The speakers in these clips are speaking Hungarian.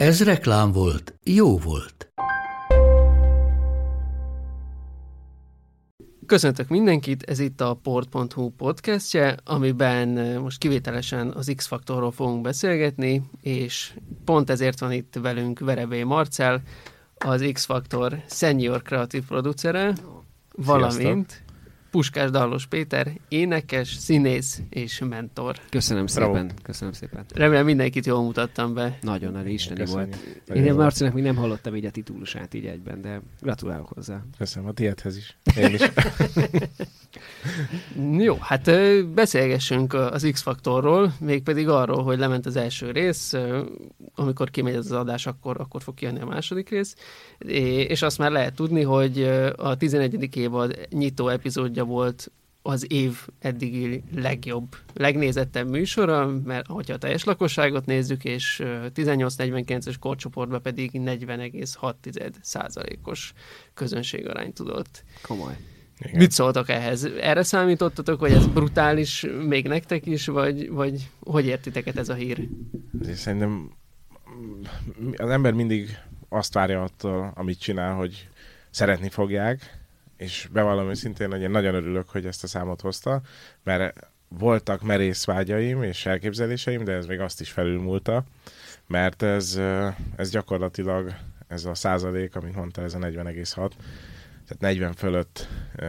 Ez reklám volt, jó volt. Köszöntök mindenkit, ez itt a port.hu podcastje, amiben most kivételesen az X-faktorról fogunk beszélgetni, és pont ezért van itt velünk Verebé Marcel, az X-faktor senior kreatív producere, valamint Puskás Dallos Péter, énekes, színész és mentor. Köszönöm Bravo. szépen, köszönöm szépen. Remélem mindenkit jól mutattam be. Nagyon nagy isteni volt. Én a Marcinak még nem hallottam így a titulusát így egyben, de gratulálok hozzá. Köszönöm a tiédhez is. Én is. Jó, hát beszélgessünk az X-faktorról, mégpedig arról, hogy lement az első rész, amikor kimegy az adás, akkor, akkor fog kijönni a második rész, és azt már lehet tudni, hogy a 11. évad nyitó epizódja volt az év eddigi legjobb, legnézettebb műsora, mert hogyha a teljes lakosságot nézzük, és ö, 18-49-es korcsoportban pedig 40,6 százalékos közönségarány tudott Komoly. Igen. Mit szóltak ehhez? Erre számítottatok, hogy ez brutális még nektek is, vagy, vagy hogy értitek ez a hír? Szerintem az ember mindig azt várja attól, amit csinál, hogy szeretni fogják, és bevallom őszintén, hogy én nagyon örülök, hogy ezt a számot hozta, mert voltak merész vágyaim és elképzeléseim, de ez még azt is felülmúlta, mert ez, ez gyakorlatilag ez a százalék, amit mondta, ez a 40,6, tehát 40 fölött ö,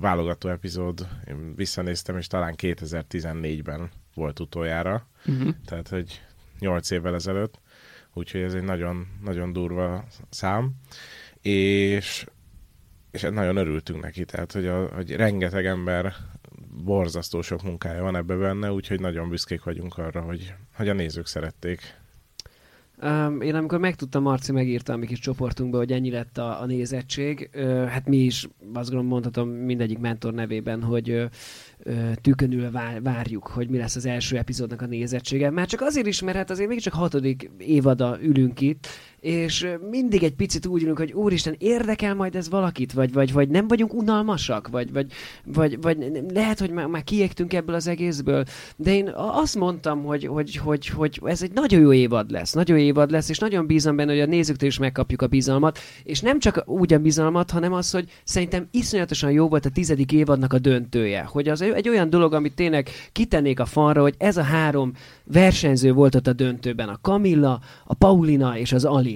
válogató epizód, én visszanéztem, és talán 2014-ben volt utoljára, Uh-huh. tehát hogy 8 évvel ezelőtt, úgyhogy ez egy nagyon, nagyon durva szám, és, és nagyon örültünk neki, tehát hogy, a, hogy rengeteg ember borzasztó sok munkája van ebbe benne, úgyhogy nagyon büszkék vagyunk arra, hogy, hogy a nézők szerették. Um, én amikor megtudtam, Marci megírta a mi kis csoportunkba, hogy ennyi lett a, a nézettség, ö, hát mi is azt gondolom mondhatom mindegyik mentor nevében, hogy ö, tükönül vár, várjuk, hogy mi lesz az első epizódnak a nézettsége. Már csak azért is, mert hát azért mégiscsak hatodik évada ülünk itt, és mindig egy picit úgy ülünk, hogy úristen, érdekel majd ez valakit, vagy, vagy, vagy nem vagyunk unalmasak, vagy, vagy, vagy, vagy lehet, hogy már, már kiégtünk ebből az egészből, de én azt mondtam, hogy, hogy, hogy, hogy ez egy nagyon jó évad lesz, nagyon jó évad lesz, és nagyon bízom benne, hogy a nézőktől is megkapjuk a bizalmat, és nem csak úgy a bizalmat, hanem az, hogy szerintem iszonyatosan jó volt a tizedik évadnak a döntője, hogy az egy olyan dolog, amit tényleg kitennék a falra, hogy ez a három versenyző volt ott a döntőben, a Kamilla, a Paulina és az Ali.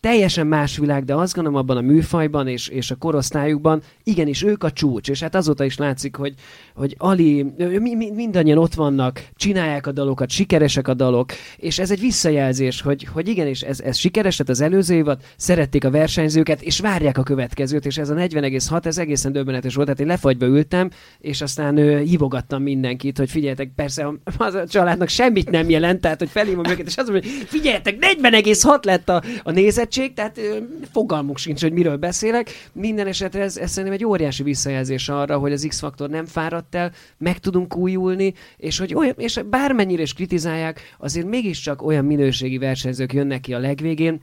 Teljesen más világ, de azt gondolom abban a műfajban és, és a korosztályukban, igenis ők a csúcs, és hát azóta is látszik, hogy, hogy Ali, mi, mi, mindannyian ott vannak, csinálják a dalokat, sikeresek a dalok, és ez egy visszajelzés, hogy, hogy igenis ez, ez sikeres lett az előző évad, szerették a versenyzőket, és várják a következőt, és ez a 40,6, ez egészen döbbenetes volt, tehát én lefagyba ültem, és aztán ö, hívogattam mindenkit, hogy figyeljetek, persze az a családnak semmit nem jelent, tehát hogy felhívom őket, és azt mondom, hogy figyeljetek, 40,6 lett a, a nézettség, tehát fogalmuk sincs, hogy miről beszélek. Minden esetre ez, ez szerintem egy óriási visszajelzés arra, hogy az X-faktor nem fáradt el, meg tudunk újulni, és hogy olyan, és bármennyire is kritizálják, azért mégiscsak olyan minőségi versenyzők jönnek ki a legvégén,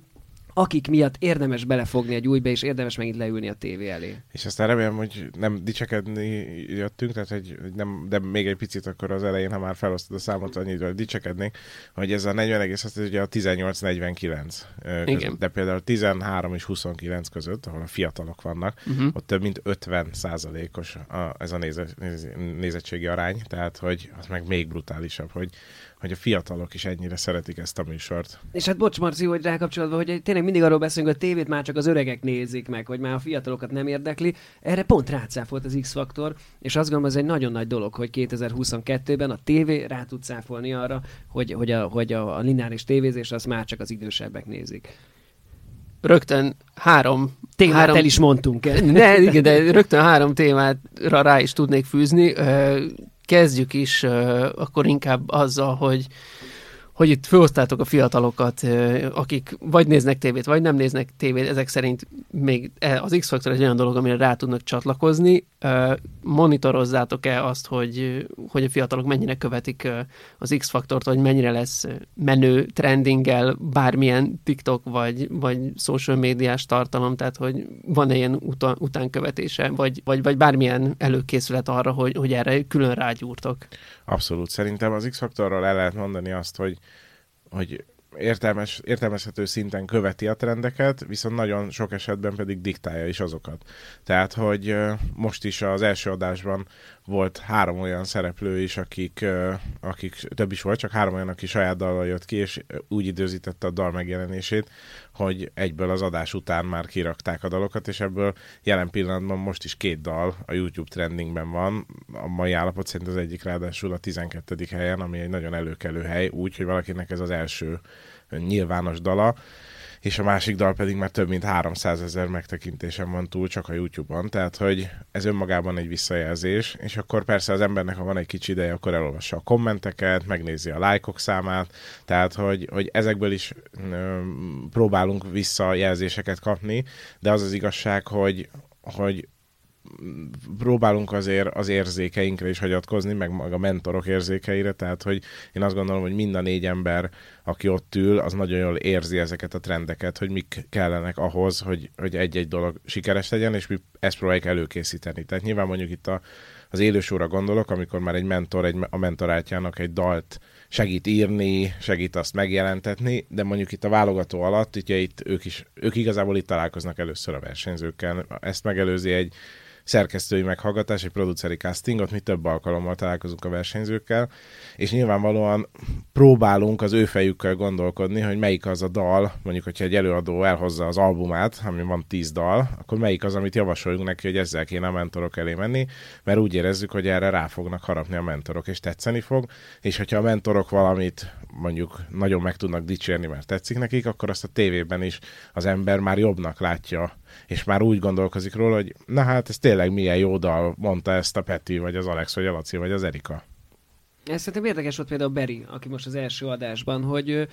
akik miatt érdemes belefogni egy újba, és érdemes megint leülni a tévé elé. És aztán remélem, hogy nem dicsekedni jöttünk, tehát hogy nem, de még egy picit akkor az elején, ha már felosztod a számot, annyit, hogy dicsekednék, hogy ez a 40 egész, az ugye a 18-49 ö, Igen. között, de például 13 és 29 között, ahol a fiatalok vannak, Uh-huh. ott több mint 50 százalékos a, ez a néze, néz, nézettségi arány, tehát hogy az meg még brutálisabb, hogy, hogy a fiatalok is ennyire szeretik ezt a műsort. És hát bocs, Marci, hogy rákapcsolatban, hogy tényleg mindig arról beszélünk, hogy a tévét már csak az öregek nézik meg, hogy már a fiatalokat nem érdekli. Erre pont rácáfolt az X-faktor, és azt gondolom, ez egy nagyon nagy dolog, hogy 2022-ben a tévé rá tud cáfolni arra, hogy, hogy, a, hogy a, a lineáris tévézés az már csak az idősebbek nézik. Rögtön három Témát három... el is mondtunk el. Ne, igen, de rögtön három témára rá is tudnék fűzni. Kezdjük is akkor inkább azzal, hogy hogy itt főosztátok a fiatalokat, akik vagy néznek tévét, vagy nem néznek tévét, ezek szerint még e, az X-Factor egy olyan dolog, amire rá tudnak csatlakozni. Monitorozzátok-e azt, hogy, hogy a fiatalok mennyire követik az X-Faktort, vagy mennyire lesz menő trendinggel bármilyen TikTok vagy, vagy social médiás tartalom, tehát hogy van-e ilyen uta, utánkövetése, vagy, vagy, vagy bármilyen előkészület arra, hogy, hogy erre külön rágyúrtok? Abszolút. Szerintem az X-faktorral el lehet mondani azt, hogy, hogy értelmes, értelmezhető szinten követi a trendeket, viszont nagyon sok esetben pedig diktálja is azokat. Tehát, hogy most is az első adásban volt három olyan szereplő is, akik, akik több is volt, csak három olyan, aki saját dallal jött ki, és úgy időzítette a dal megjelenését, hogy egyből az adás után már kirakták a dalokat, és ebből jelen pillanatban most is két dal a YouTube trendingben van. A mai állapot szerint az egyik ráadásul a 12. helyen, ami egy nagyon előkelő hely, úgy, hogy valakinek ez az első nyilvános dala és a másik dal pedig már több mint 300 ezer megtekintésen van túl csak a YouTube-on, tehát hogy ez önmagában egy visszajelzés, és akkor persze az embernek, ha van egy kicsi ideje, akkor elolvassa a kommenteket, megnézi a lájkok számát, tehát hogy, hogy ezekből is ö, próbálunk visszajelzéseket kapni, de az az igazság, hogy, hogy próbálunk azért az érzékeinkre is hagyatkozni, meg a mentorok érzékeire, tehát hogy én azt gondolom, hogy mind a négy ember, aki ott ül, az nagyon jól érzi ezeket a trendeket, hogy mik kellenek ahhoz, hogy, hogy egy-egy dolog sikeres legyen, és mi ezt próbáljuk előkészíteni. Tehát nyilván mondjuk itt a, az élősóra gondolok, amikor már egy mentor egy, a mentorátjának egy dalt segít írni, segít azt megjelentetni, de mondjuk itt a válogató alatt, ugye itt ők is, ők igazából itt találkoznak először a versenyzőkkel. Ezt megelőzi egy szerkesztői meghallgatás, egy produceri casting, ott mi több alkalommal találkozunk a versenyzőkkel, és nyilvánvalóan próbálunk az ő fejükkel gondolkodni, hogy melyik az a dal, mondjuk, hogyha egy előadó elhozza az albumát, ami van tíz dal, akkor melyik az, amit javasoljunk neki, hogy ezzel kéne a mentorok elé menni, mert úgy érezzük, hogy erre rá fognak harapni a mentorok, és tetszeni fog, és hogyha a mentorok valamit mondjuk nagyon meg tudnak dicsérni, mert tetszik nekik, akkor azt a tévében is az ember már jobbnak látja, és már úgy gondolkozik róla, hogy na hát ez tényleg milyen jó dal, mondta ezt a Peti, vagy az Alex, vagy a Laci, vagy az Erika. Ez szerintem érdekes volt például Beri, aki most az első adásban, hogy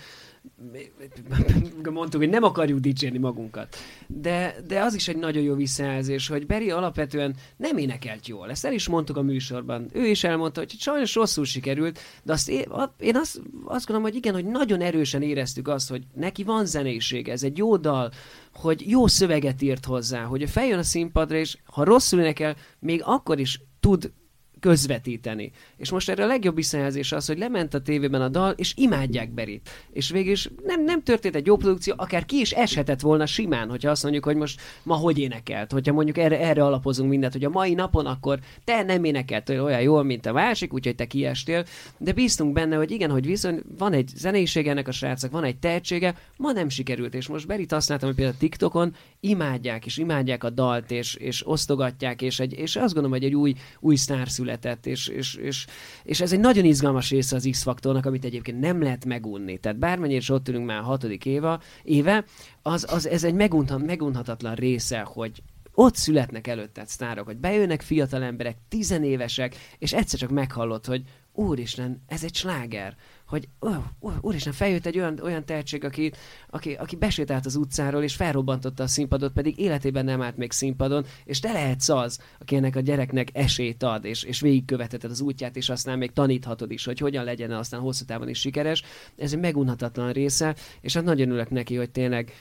mondtuk, hogy nem akarjuk dicsérni magunkat. De, de az is egy nagyon jó visszajelzés, hogy Beri alapvetően nem énekelt jól. Ezt el is mondtuk a műsorban. Ő is elmondta, hogy sajnos rosszul sikerült, de azt én, azt, azt gondolom, hogy igen, hogy nagyon erősen éreztük azt, hogy neki van zenésége, ez egy jó dal, hogy jó szöveget írt hozzá, hogy feljön a színpadra, és ha rosszul énekel, még akkor is tud közvetíteni. És most erre a legjobb visszajelzés az, hogy lement a tévében a dal, és imádják Berit. És végül is nem, nem történt egy jó produkció, akár ki is eshetett volna simán, hogyha azt mondjuk, hogy most ma hogy énekelt, hogyha mondjuk erre, erre alapozunk mindent, hogy a mai napon akkor te nem énekelt olyan jól, mint a másik, úgyhogy te kiestél, de bíztunk benne, hogy igen, hogy viszont van egy zeneisége ennek a srácnak, van egy tehetsége, ma nem sikerült, és most Berit látom, hogy például TikTokon imádják, és imádják a dalt, és, és osztogatják, és, egy, és azt gondolom, hogy egy új, új sztár született, és, és, és, és ez egy nagyon izgalmas része az X-faktornak, amit egyébként nem lehet megunni. Tehát bármennyire is ott ülünk már a hatodik éva, éve, az, az, ez egy megunhat, megunhatatlan része, hogy ott születnek előtted sztárok, hogy bejönnek fiatal emberek, tizenévesek, és egyszer csak meghallod, hogy úristen, ez egy sláger hogy oh, oh, úristen, feljött egy olyan, olyan tehetség, aki, aki, aki besétált az utcáról, és felrobbantotta a színpadot, pedig életében nem állt még színpadon, és te lehetsz az, aki ennek a gyereknek esélyt ad, és, és végigkövetheted az útját, és aztán még taníthatod is, hogy hogyan legyen aztán hosszú távon is sikeres. Ez egy megunhatatlan része, és hát nagyon ülök neki, hogy tényleg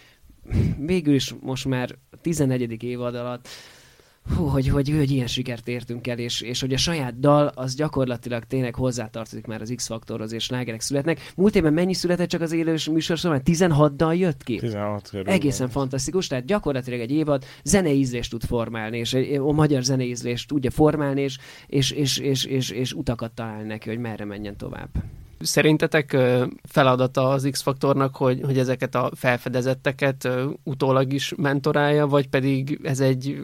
végül is most már 14. évad alatt hú, hogy, hogy, hogy ilyen sikert értünk el, és, és hogy a saját dal az gyakorlatilag tényleg hozzátartozik már az X-faktorhoz, és slágerek születnek. Múlt évben mennyi született csak az élős műsor szóval 16 dal jött ki? 16 körül. Egészen van. fantasztikus, tehát gyakorlatilag egy évad zeneízlést tud formálni, és a magyar zeneízlést tudja formálni, és, és, és, és, és, és utakat találni neki, hogy merre menjen tovább. Szerintetek feladata az X-faktornak, hogy, hogy ezeket a felfedezetteket utólag is mentorálja, vagy pedig ez egy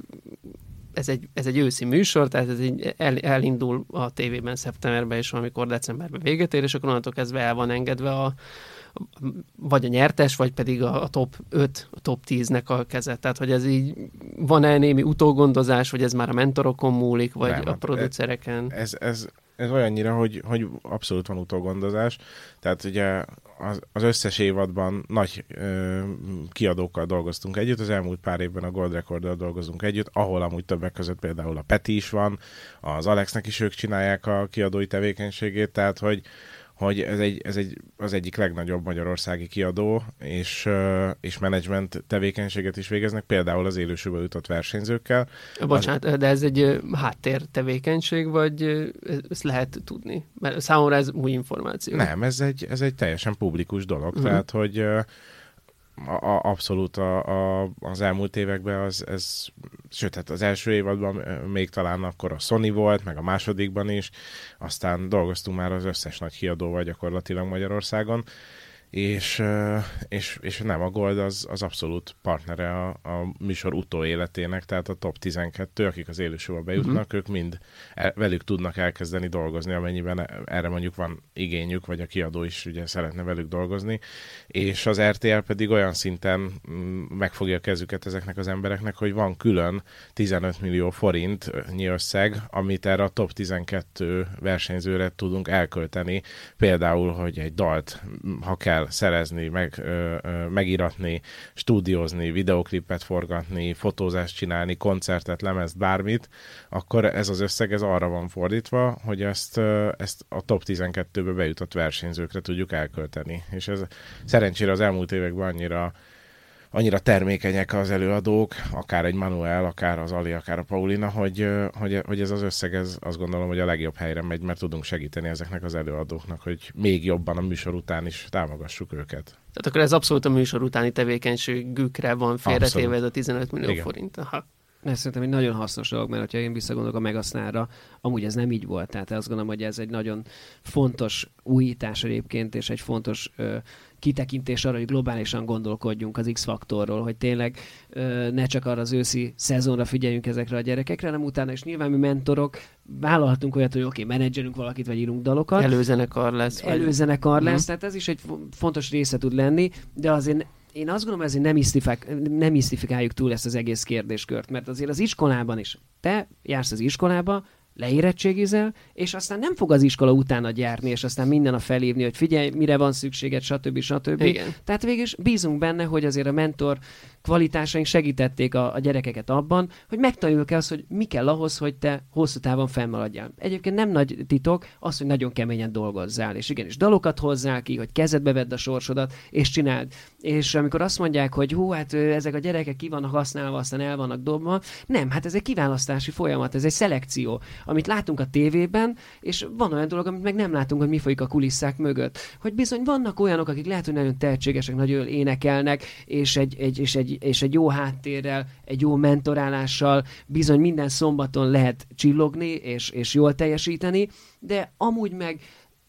ez egy, ez egy őszi műsor, tehát ez egy, el, elindul a tévében szeptemberben, és amikor decemberben véget ér, és akkor onnantól kezdve el van engedve a, vagy a nyertes, vagy pedig a, a top 5, a top 10-nek a keze. Tehát, hogy ez így van-e némi utógondozás, vagy ez már a mentorokon múlik, vagy Nem, a producereken? Ez, ez, ez olyannyira, hogy, hogy abszolút van utógondozás. Tehát ugye az, az összes évadban nagy ö, kiadókkal dolgoztunk együtt, az elmúlt pár évben a Gold Recorddal dolgozunk együtt, ahol amúgy többek között például a Peti is van, az Alexnek is ők csinálják a kiadói tevékenységét, tehát hogy, hogy ez, egy, ez egy, az egyik legnagyobb magyarországi kiadó, és, és menedzsment tevékenységet is végeznek, például az élősőből jutott versenyzőkkel. Bocsánat, az... de ez egy háttér tevékenység, vagy ezt lehet tudni? Mert számomra ez új információ. Nem, ez egy, ez egy teljesen publikus dolog, uh-huh. tehát hogy a, abszolút a, a, az elmúlt években az, ez, sőt, hát az első évadban még talán akkor a Sony volt, meg a másodikban is, aztán dolgoztunk már az összes nagy kiadóval gyakorlatilag Magyarországon, és, és, és nem, a Gold az, az abszolút partnere a, a műsor utóéletének, tehát a top 12, akik az élősóba bejutnak, uh-huh. ők mind el, velük tudnak elkezdeni dolgozni, amennyiben erre mondjuk van igényük, vagy a kiadó is ugye szeretne velük dolgozni, és az RTL pedig olyan szinten mm, megfogja a kezüket ezeknek az embereknek, hogy van külön 15 millió forint összeg, amit erre a top 12 versenyzőre tudunk elkölteni, például, hogy egy dalt, ha kell kell szerezni, meg, ö, ö, megiratni, stúdiózni, videoklipet forgatni, fotózást csinálni, koncertet, lemezt, bármit, akkor ez az összeg ez arra van fordítva, hogy ezt, ö, ezt a top 12-be bejutott versenyzőkre tudjuk elkölteni. És ez szerencsére az elmúlt években annyira annyira termékenyek az előadók, akár egy Manuel, akár az Ali, akár a Paulina, hogy, hogy, hogy ez az összeg, ez azt gondolom, hogy a legjobb helyre megy, mert tudunk segíteni ezeknek az előadóknak, hogy még jobban a műsor után is támogassuk őket. Tehát akkor ez abszolút a műsor utáni tevékenységükre van félretéve ez a 15 millió Igen. forint. Aha. Ez szerintem egy nagyon hasznos dolog, mert ha én visszagondolok a Megasznára, amúgy ez nem így volt. Tehát azt gondolom, hogy ez egy nagyon fontos újítás egyébként, és egy fontos ö, kitekintés arra, hogy globálisan gondolkodjunk az X-faktorról, hogy tényleg ne csak arra az őszi szezonra figyeljünk ezekre a gyerekekre, hanem utána is nyilván mi mentorok vállalhatunk olyat, hogy oké, okay, menedzselünk valakit, vagy írunk dalokat. Előzenekar lesz. Vagy... Előzenekar lesz, mm. tehát ez is egy fontos része tud lenni, de azért én azt gondolom, ezért nem, isztifik, nem isztifikáljuk túl ezt az egész kérdéskört, mert azért az iskolában is. Te jársz az iskolába, leérettségizel, és aztán nem fog az iskola utána gyárni, és aztán minden a felhívni, hogy figyelj, mire van szükséged, stb. stb. Igen. Tehát végül is bízunk benne, hogy azért a mentor kvalitásaink segítették a, a gyerekeket abban, hogy megtanuljuk azt, hogy mi kell ahhoz, hogy te hosszú távon fennmaradjál. Egyébként nem nagy titok az, hogy nagyon keményen dolgozzál, és igenis dalokat hozzál ki, hogy kezedbe vedd a sorsodat, és csináld. És amikor azt mondják, hogy hú, hát ezek a gyerekek ki vannak használva, aztán el vannak dobva, nem, hát ez egy kiválasztási folyamat, ez egy szelekció, amit látunk a tévében, és van olyan dolog, amit meg nem látunk, hogy mi folyik a kulisszák mögött. Hogy bizony vannak olyanok, akik lehet, hogy nagyon tehetségesek, nagyon énekelnek, és egy, egy, és egy és egy jó háttérrel, egy jó mentorálással bizony minden szombaton lehet csillogni és, és jól teljesíteni, de amúgy meg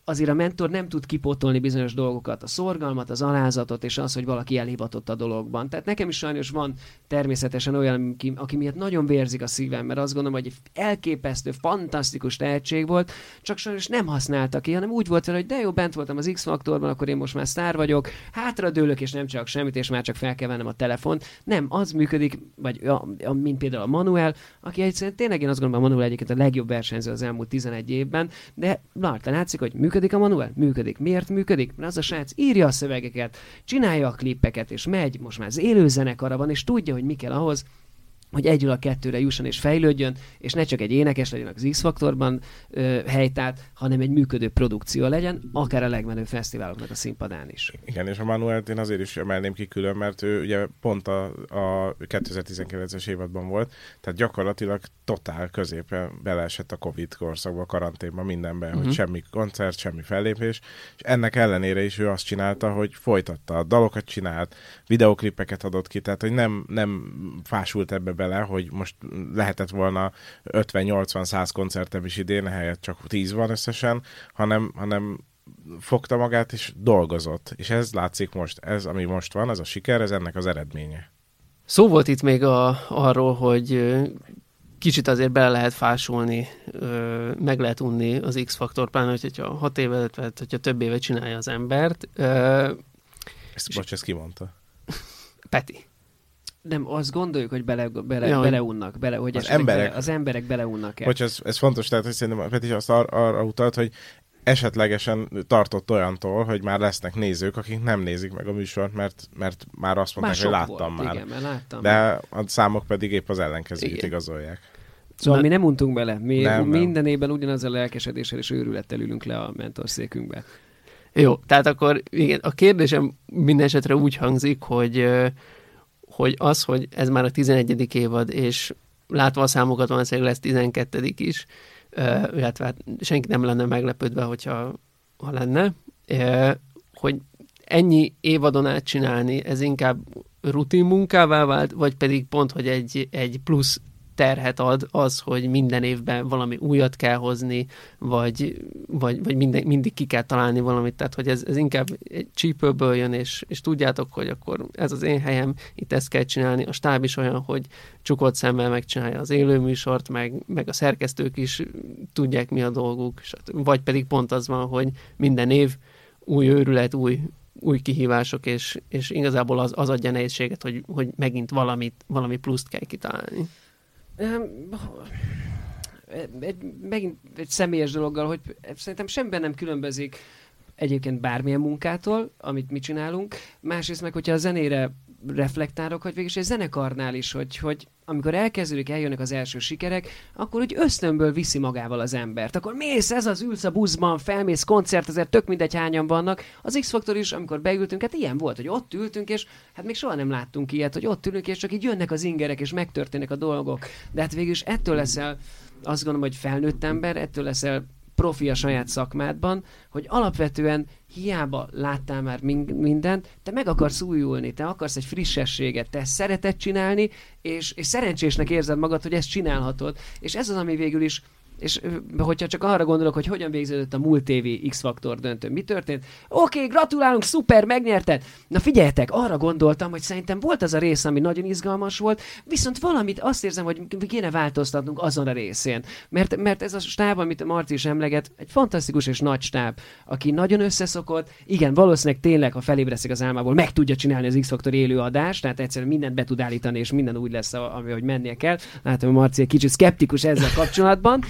azért a mentor nem tud kipotolni bizonyos dolgokat, a szorgalmat, az alázatot, és az, hogy valaki elhivatott a dologban. Tehát nekem is sajnos van természetesen olyan, aki, aki miatt nagyon vérzik a szívem, mert azt gondolom, hogy egy elképesztő, fantasztikus tehetség volt, csak sajnos nem használta ki, hanem úgy volt vele, hogy de jó, bent voltam az X-faktorban, akkor én most már sztár vagyok, hátra dőlök, és nem csak semmit, és már csak fel kell vennem a telefont. Nem, az működik, vagy a, a, mint például a Manuel, aki egyszerűen tényleg én azt gondolom, a Manuel egyébként a legjobb versenyző az elmúlt 11 évben, de Larta látszik, hogy működik Működik a manuál? Működik. Miért működik? Mert az a srác írja a szövegeket, csinálja a klippeket, és megy, most már az élő zenekara van, és tudja, hogy mi kell ahhoz, hogy együl a kettőre jusson és fejlődjön, és ne csak egy énekes legyen az X-faktorban helytált, hanem egy működő produkció legyen, akár a legmenőbb fesztiváloknak a színpadán is. Igen, és a Manuelt én azért is emelném ki külön, mert ő ugye pont a, a 2019-es évadban volt, tehát gyakorlatilag totál középen beleesett a Covid korszakba, a karanténba, mindenben, uh-huh. hogy mhm. semmi koncert, semmi fellépés, és ennek ellenére is ő azt csinálta, hogy folytatta, dalokat csinált, videoklipeket adott ki, tehát hogy nem, nem fásult ebbe bele, hogy most lehetett volna 50-80-100 koncertem is idén, helyett csak 10 van összesen, hanem, hanem fogta magát és dolgozott. És ez látszik most, ez ami most van, ez a siker, ez ennek az eredménye. Szó volt itt még a, arról, hogy kicsit azért bele lehet fásulni, meg lehet unni az X-faktor, pláne, hogyha hat évet, vagy hogyha több éve csinálja az embert. Ezt, bocs, ezt ki mondta? Peti nem, azt gondoljuk, hogy bele, bele, Ja, hogy- beleunnak, bele, hogy Az emberek. Bele, az emberek beleunnak el. Hogy ez, ez fontos, tehát hogy szerintem Peti azt ar- arra utalt, hogy esetlegesen tartott olyantól, hogy már lesznek nézők, akik nem nézik meg a műsort, mert, mert már azt mondták, hogy sok láttam volt, már. Igen, mert láttam. De a számok pedig épp az ellenkezőjét Igen. igazolják. Szóval Na- mi nem untunk bele. Mi Nem, nem. minden évben ugyanazzal a lelkesedéssel és őrülettel ülünk le a mentorszékünkbe. Jó, tehát akkor igen, a kérdésem minden esetre úgy hangzik, hogy, ö, hogy az, hogy ez már a 11. évad, és látva a számokat valószínűleg lesz 12. is, illetve hát senki nem lenne meglepődve, hogyha ha lenne, hogy ennyi évadon át csinálni, ez inkább rutin munkává vált, vagy pedig pont, hogy egy, egy plusz terhet ad az, hogy minden évben valami újat kell hozni, vagy, vagy, vagy minden, mindig ki kell találni valamit, tehát hogy ez, ez inkább egy csípőből jön, és, és tudjátok, hogy akkor ez az én helyem, itt ezt kell csinálni. A stáb is olyan, hogy csukott szemmel megcsinálja az élőműsort, meg, meg a szerkesztők is tudják, mi a dolguk, vagy pedig pont az van, hogy minden év új őrület, új, új kihívások, és, és igazából az, az adja nehézséget, hogy, hogy megint valamit, valami pluszt kell kitalálni. Egy, megint egy személyes dologgal, hogy szerintem semmiben nem különbözik egyébként bármilyen munkától, amit mi csinálunk. Másrészt meg, hogyha a zenére reflektálok, hogy végülis egy zenekarnál is, hogy, hogy amikor elkezdődik, eljönnek az első sikerek, akkor úgy ösztönből viszi magával az embert. Akkor mész, ez az, ülsz a buszban, felmész koncert, ezért tök mindegy hányan vannak. Az X-Faktor is, amikor beültünk, hát ilyen volt, hogy ott ültünk, és hát még soha nem láttunk ilyet, hogy ott ülünk, és csak így jönnek az ingerek, és megtörténnek a dolgok. De hát végülis ettől leszel, azt gondolom, hogy felnőtt ember, ettől leszel profi a saját szakmádban, hogy alapvetően hiába láttál már min- mindent, te meg akarsz újulni, te akarsz egy frissességet, te szereted csinálni, és, és szerencsésnek érzed magad, hogy ezt csinálhatod. És ez az, ami végül is és hogyha csak arra gondolok, hogy hogyan végződött a múlt évi X-Faktor döntő, mi történt? Oké, gratulálunk, szuper, megnyerted! Na figyeljetek, arra gondoltam, hogy szerintem volt az a rész, ami nagyon izgalmas volt, viszont valamit azt érzem, hogy kéne változtatnunk azon a részén. Mert, mert ez a stáb, amit Marci is emleget, egy fantasztikus és nagy stáb, aki nagyon összeszokott, igen, valószínűleg tényleg, ha felébreszik az álmából, meg tudja csinálni az X-Faktor élő adást, tehát egyszerűen mindent be tud állítani, és minden úgy lesz, ami hogy mennie kell. Látom, hogy Marci egy kicsit szkeptikus ezzel kapcsolatban,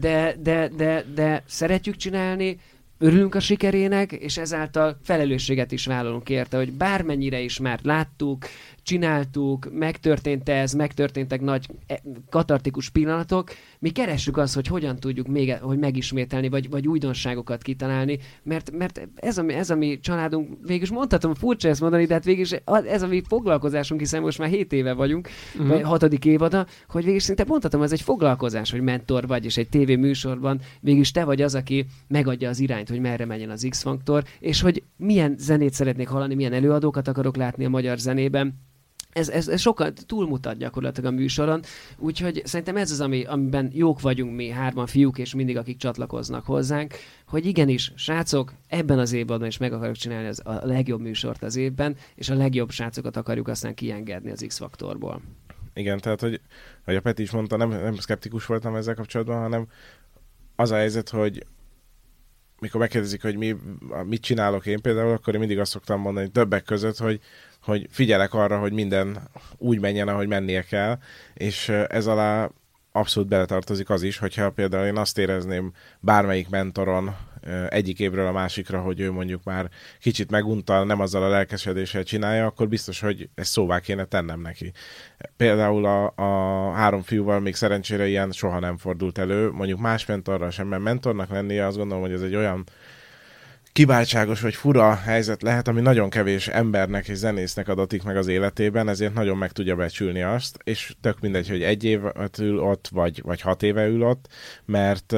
de, de, de, de szeretjük csinálni, örülünk a sikerének, és ezáltal felelősséget is vállalunk érte, hogy bármennyire is már láttuk, csináltuk, megtörtént ez, megtörténtek nagy e, katartikus pillanatok, mi keressük azt, hogy hogyan tudjuk még, hogy megismételni, vagy, vagy újdonságokat kitalálni, mert, mert ez, a, mi- ez a mi családunk, végülis mondhatom, furcsa ezt mondani, de hát végülis ez a mi foglalkozásunk, hiszen most már 7 éve vagyunk, Mhm. vagy hatodik évada, hogy végig szinte mondhatom, ez egy foglalkozás, hogy mentor vagy, és egy tévéműsorban végülis te vagy az, aki megadja az irányt, hogy merre menjen az X-faktor, és hogy milyen zenét szeretnék hallani, milyen előadókat akarok látni a magyar zenében. Ez, ez, ez sokkal túlmutat gyakorlatilag a műsoron, úgyhogy szerintem ez az, ami, amiben jók vagyunk mi, hárman fiúk, és mindig akik csatlakoznak hozzánk, hogy igenis, srácok, ebben az évben is meg akarjuk csinálni az, a legjobb műsort az évben, és a legjobb srácokat akarjuk aztán kiengedni az X-faktorból. Igen, tehát, hogy, hogy a Peti is mondta, nem, nem szkeptikus voltam ezzel kapcsolatban, hanem az a helyzet, hogy mikor megkérdezik, hogy mi, mit csinálok én például, akkor én mindig azt szoktam mondani többek között, hogy, hogy figyelek arra, hogy minden úgy menjen, ahogy mennie kell, és ez alá abszolút beletartozik az is, hogyha például én azt érezném bármelyik mentoron egyik évről a másikra, hogy ő mondjuk már kicsit meguntal, nem azzal a lelkesedéssel csinálja, akkor biztos, hogy ezt szóvá kéne tennem neki. Például a, a három fiúval még szerencsére ilyen soha nem fordult elő, mondjuk más mentorral sem, mert mentornak lennie azt gondolom, hogy ez egy olyan kiváltságos vagy fura helyzet lehet, ami nagyon kevés embernek és zenésznek adatik meg az életében, ezért nagyon meg tudja becsülni azt, és tök mindegy, hogy egy évet ül ott, vagy, vagy hat éve ül ott, mert,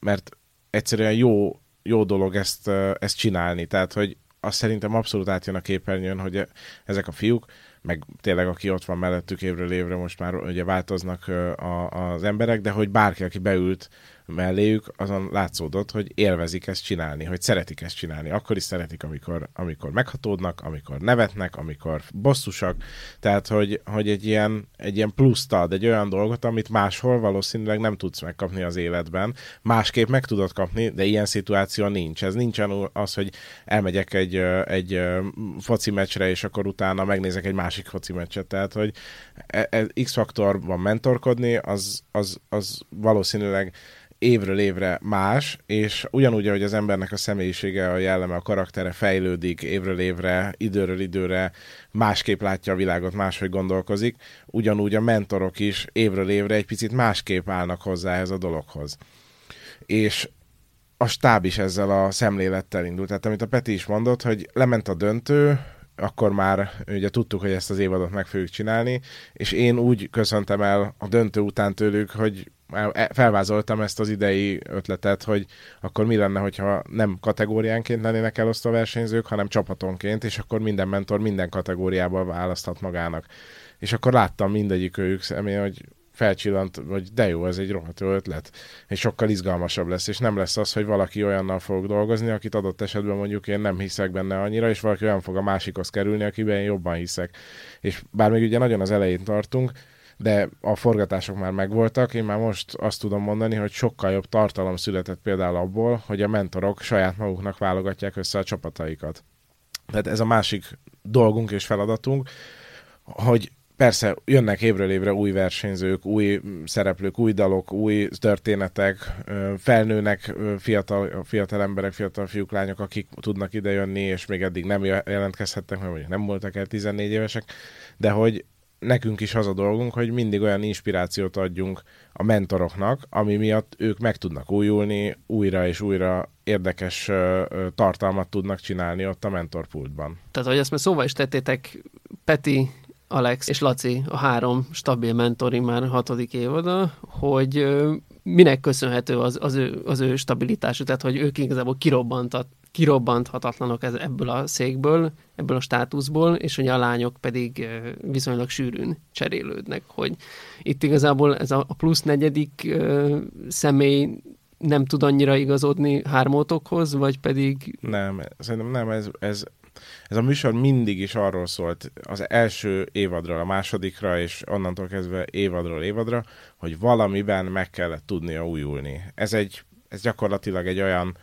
mert egyszerűen jó, jó dolog ezt, ezt csinálni, tehát hogy azt szerintem abszolút átjön a képernyőn, hogy ezek a fiúk, meg tényleg aki ott van mellettük évről évre, most már ugye változnak a, az emberek, de hogy bárki, aki beült melléjük, azon látszódott, hogy élvezik ezt csinálni, hogy szeretik ezt csinálni. Akkor is szeretik, amikor, amikor meghatódnak, amikor nevetnek, amikor bosszusak. Tehát, hogy, hogy egy, ilyen, egy ilyen pluszt ad, egy olyan dolgot, amit máshol valószínűleg nem tudsz megkapni az életben. Másképp meg tudod kapni, de ilyen szituáció nincs. Ez nincsen az, hogy elmegyek egy, egy foci meccsre, és akkor utána megnézek egy másik foci meccset. Tehát, hogy e, e, X-faktorban mentorkodni, az, az, az valószínűleg évről évre más, és ugyanúgy, hogy az embernek a személyisége, a jelleme, a karaktere fejlődik évről évre, időről időre, másképp látja a világot, máshogy gondolkozik, ugyanúgy a mentorok is évről évre egy picit másképp állnak hozzá ez a dologhoz. És a stáb is ezzel a szemlélettel indult. Tehát amit a Peti is mondott, hogy lement a döntő, akkor már ugye tudtuk, hogy ezt az évadot meg fogjuk csinálni, és én úgy köszöntem el a döntő után tőlük, hogy felvázoltam ezt az idei ötletet, hogy akkor mi lenne, hogyha nem kategóriánként lennének elosztva versenyzők, hanem csapatonként, és akkor minden mentor minden kategóriában választhat magának. És akkor láttam mindegyik őjük személy, hogy felcsillant, hogy de jó, ez egy rohadt ötlet, és sokkal izgalmasabb lesz, és nem lesz az, hogy valaki olyannal fog dolgozni, akit adott esetben mondjuk én nem hiszek benne annyira, és valaki olyan fog a másikhoz kerülni, akiben én jobban hiszek. És bár még ugye nagyon az elején tartunk, de a forgatások már megvoltak, én már most azt tudom mondani, hogy sokkal jobb tartalom született például abból, hogy a mentorok saját maguknak válogatják össze a csapataikat. Tehát ez a másik dolgunk és feladatunk, hogy persze jönnek évről évre új versenyzők, új szereplők, új dalok, új történetek, felnőnek fiatal, fiatal emberek, fiatal fiúk, lányok, akik tudnak idejönni, és még eddig nem jelentkezhettek, mert mondjuk nem voltak el 14 évesek, de hogy nekünk is az a dolgunk, hogy mindig olyan inspirációt adjunk a mentoroknak, ami miatt ők meg tudnak újulni, újra és újra érdekes tartalmat tudnak csinálni ott a mentorpultban. Tehát, hogy ezt már szóval is tettétek, Peti Alex és Laci, a három stabil mentori már hatodik évada, hogy minek köszönhető az, az, ő, az ő stabilitásuk, tehát hogy ők igazából kirobbantat, kirobbanthatatlanok ez, ebből a székből, ebből a státuszból, és hogy a lányok pedig viszonylag sűrűn cserélődnek, hogy itt igazából ez a plusz negyedik személy nem tud annyira igazodni hármótokhoz, vagy pedig... Nem, szerintem nem, ez, ez ez a műsor mindig is arról szólt, az első évadról a másodikra, és onnantól kezdve évadról évadra, hogy valamiben meg kellett tudnia újulni. Ez egy, ez gyakorlatilag egy olyan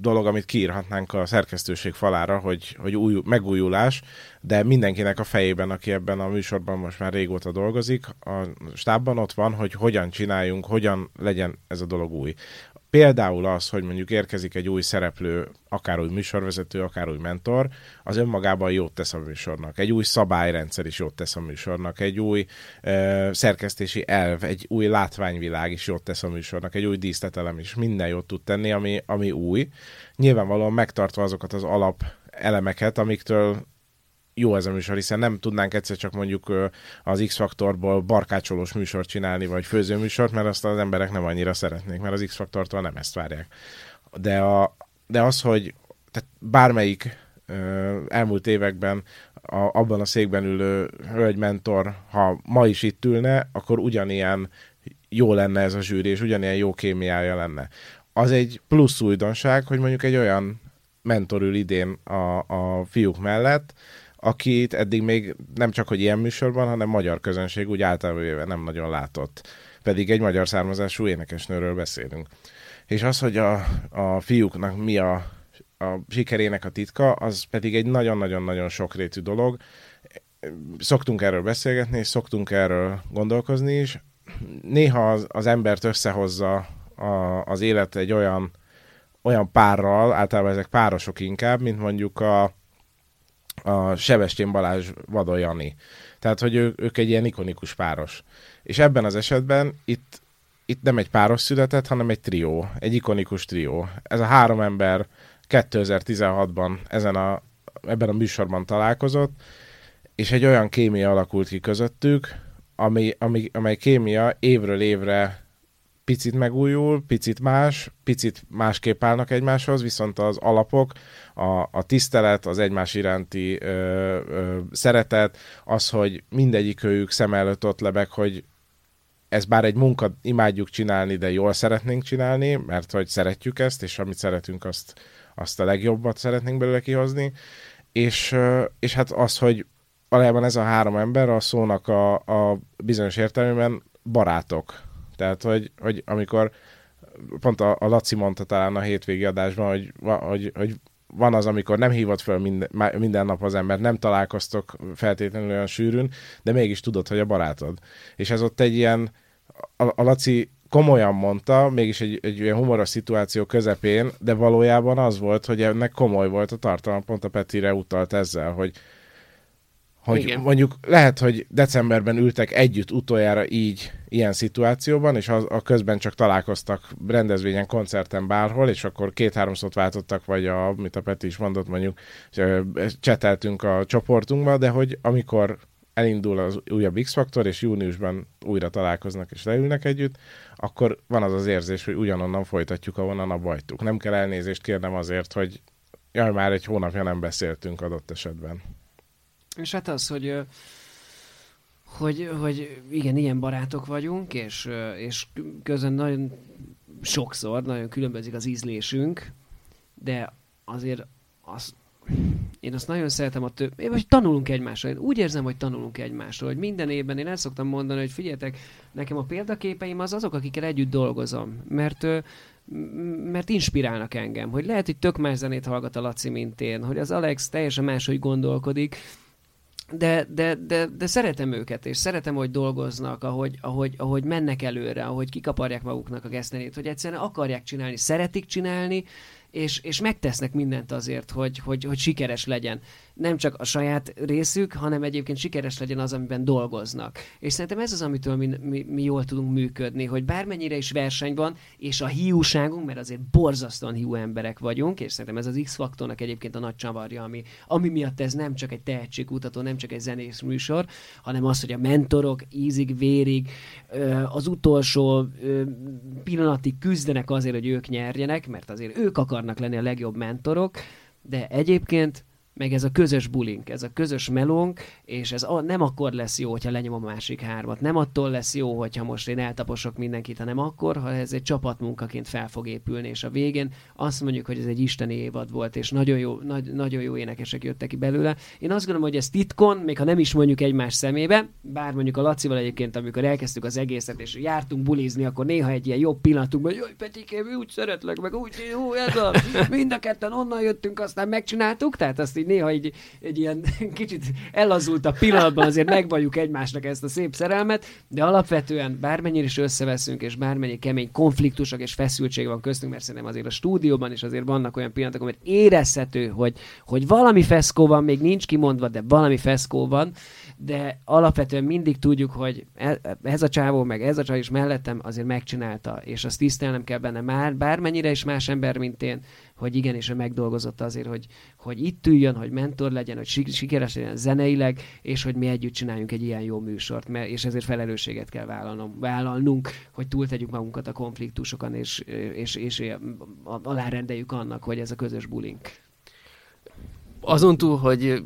dolog, amit kiírhatnánk a szerkesztőség falára, hogy, hogy új, megújulás, de mindenkinek a fejében, aki ebben a műsorban most már régóta dolgozik, a stábban ott van, hogy hogyan csináljunk, hogyan legyen ez a dolog új. Például az, hogy mondjuk érkezik egy új szereplő, akár új műsorvezető, akár új mentor, az önmagában jót tesz a műsornak. Egy új szabályrendszer is jót tesz a műsornak. Egy új ö, szerkesztési elv, egy új látványvilág is jót tesz a műsornak. Egy új díszletelem is. Minden jót tud tenni, ami, ami új. Nyilvánvalóan megtartva azokat az alap elemeket, amiktől jó ez a műsor, hiszen nem tudnánk egyszer csak mondjuk az X-faktorból barkácsolós műsort csinálni, vagy főzőműsort, mert azt az emberek nem annyira szeretnék, mert az X-faktortól nem ezt várják. De, a, de az, hogy tehát bármelyik elmúlt években a, abban a székben ülő hölgy-mentor, ha ma is itt ülne, akkor ugyanilyen jó lenne ez a zsűri, és ugyanilyen jó kémiája lenne. Az egy plusz újdonság, hogy mondjuk egy olyan mentor ül idén a, a fiúk mellett, akit eddig még nem csak, hogy ilyen műsorban, hanem magyar közönség úgy általában nem nagyon látott. Pedig egy magyar származású énekesnőről beszélünk. És az, hogy a, a fiúknak mi a, a sikerének a titka, az pedig egy nagyon-nagyon-nagyon sokrétű dolog. Szoktunk erről beszélgetni, és szoktunk erről gondolkozni is. Néha az, az embert összehozza a, az élet egy olyan, olyan párral, általában ezek párosok inkább, mint mondjuk a, a Sebestyén Balázs Vadon Jani. Tehát, hogy ő, ők egy ilyen ikonikus páros. És ebben az esetben itt, itt nem egy páros született, hanem egy trió, egy ikonikus trió. Ez a három ember 2016-ban ezen a, ebben a műsorban találkozott, és egy olyan kémia alakult ki közöttük, ami, ami, amely kémia évről évre picit megújul, picit más, picit másképp állnak egymáshoz, viszont az alapok, a, a tisztelet, az egymás iránti ö, ö, szeretet, az, hogy mindegyik őjük szem előtt ott lebeg, hogy ez bár egy munka, imádjuk csinálni, de jól szeretnénk csinálni, mert hogy szeretjük ezt, és amit szeretünk, azt, azt a legjobbat szeretnénk belőle kihozni. És, és hát az, hogy valójában ez a három ember a szónak a, a bizonyos értelmében barátok. Tehát, hogy, hogy amikor pont a, a Laci mondta talán a hétvégi adásban, hogy, hogy, hogy van az, amikor nem hívott föl minden, minden nap az ember, nem találkoztok feltétlenül olyan sűrűn, de mégis tudod, hogy a barátod. És ez ott egy ilyen, a, a Laci komolyan mondta, mégis egy, egy ilyen humoros szituáció közepén, de valójában az volt, hogy ennek komoly volt a tartalom, pont a Petire utalt ezzel, hogy, hogy Igen. mondjuk lehet, hogy decemberben ültek együtt utoljára így, ilyen szituációban, és az, a közben csak találkoztak rendezvényen, koncerten bárhol, és akkor két-három szót váltottak, vagy a, amit a Peti is mondott, mondjuk cseteltünk a csoportunkba, de hogy amikor elindul az újabb X-faktor, és júniusban újra találkoznak és leülnek együtt, akkor van az az érzés, hogy ugyanonnan folytatjuk, ahonnan a bajtuk. Nem kell elnézést kérnem azért, hogy jaj, már egy hónapja nem beszéltünk adott esetben. És hát az, hogy hogy, hogy igen, ilyen barátok vagyunk, és, és közben nagyon sokszor nagyon különbözik az ízlésünk, de azért az, én azt nagyon szeretem a több, vagy tanulunk egymásról. Én úgy érzem, hogy tanulunk egymásról, hogy minden évben én el szoktam mondani, hogy figyeljetek, nekem a példaképeim az azok, akikkel együtt dolgozom, mert mert inspirálnak engem, hogy lehet, hogy tök más zenét hallgat a Laci, mint én, hogy az Alex teljesen máshogy gondolkodik, de, de, de, de szeretem őket, és szeretem, hogy dolgoznak, ahogy, ahogy, ahogy mennek előre, ahogy kikaparják maguknak a gesztenét, hogy egyszerűen akarják csinálni, szeretik csinálni, és, és megtesznek mindent azért, hogy, hogy, hogy sikeres legyen nem csak a saját részük, hanem egyébként sikeres legyen az, amiben dolgoznak. És szerintem ez az, amitől mi, mi, mi jól tudunk működni, hogy bármennyire is verseny van, és a hiúságunk, mert azért borzasztóan hiú emberek vagyunk, és szerintem ez az X-faktornak egyébként a nagy csavarja, ami, ami miatt ez nem csak egy tehetségkutató, nem csak egy zenész műsor, hanem az, hogy a mentorok ízig, vérig, az utolsó pillanatig küzdenek azért, hogy ők nyerjenek, mert azért ők akarnak lenni a legjobb mentorok, de egyébként meg ez a közös bulink, ez a közös melónk, és ez a, nem akkor lesz jó, hogyha lenyom a másik hármat. Nem attól lesz jó, hogyha most én eltaposok mindenkit, hanem akkor, ha ez egy csapatmunkaként fel fog épülni, és a végén azt mondjuk, hogy ez egy isteni évad volt, és nagyon jó, nagy, nagyon jó énekesek jöttek ki belőle. Én azt gondolom, hogy ez titkon, még ha nem is mondjuk egymás szemébe, bár mondjuk a Lacival egyébként, amikor elkezdtük az egészet, és jártunk bulizni, akkor néha egy ilyen jobb pillanatunkban, hogy Petikém, úgy szeretlek, meg úgy, jó, ez a, mind a ketten onnan jöttünk, aztán megcsináltuk, tehát azt így néha így, egy ilyen kicsit ellazult a pillanatban azért megvalljuk egymásnak ezt a szép szerelmet, de alapvetően bármennyire is összeveszünk, és bármennyi kemény konfliktusok és feszültség van köztünk, mert szerintem azért a stúdióban is azért vannak olyan pillanatok, amit érezhető, hogy, hogy valami feszkó van, még nincs kimondva, de valami feszkó van, de alapvetően mindig tudjuk, hogy e, ez a csávó, meg ez a csaj is mellettem azért megcsinálta, és azt tisztelnem kell benne már, bármennyire is más ember, mint én, hogy igenis ő megdolgozott azért, hogy, hogy itt üljön, hogy mentor legyen, hogy sikeres legyen zeneileg, és hogy mi együtt csináljunk egy ilyen jó műsort, mert, és ezért felelősséget kell vállalnom, vállalnunk, hogy túltegyük magunkat a konfliktusokon, és, és, és alárendeljük annak, hogy ez a közös bulink. Azon túl, hogy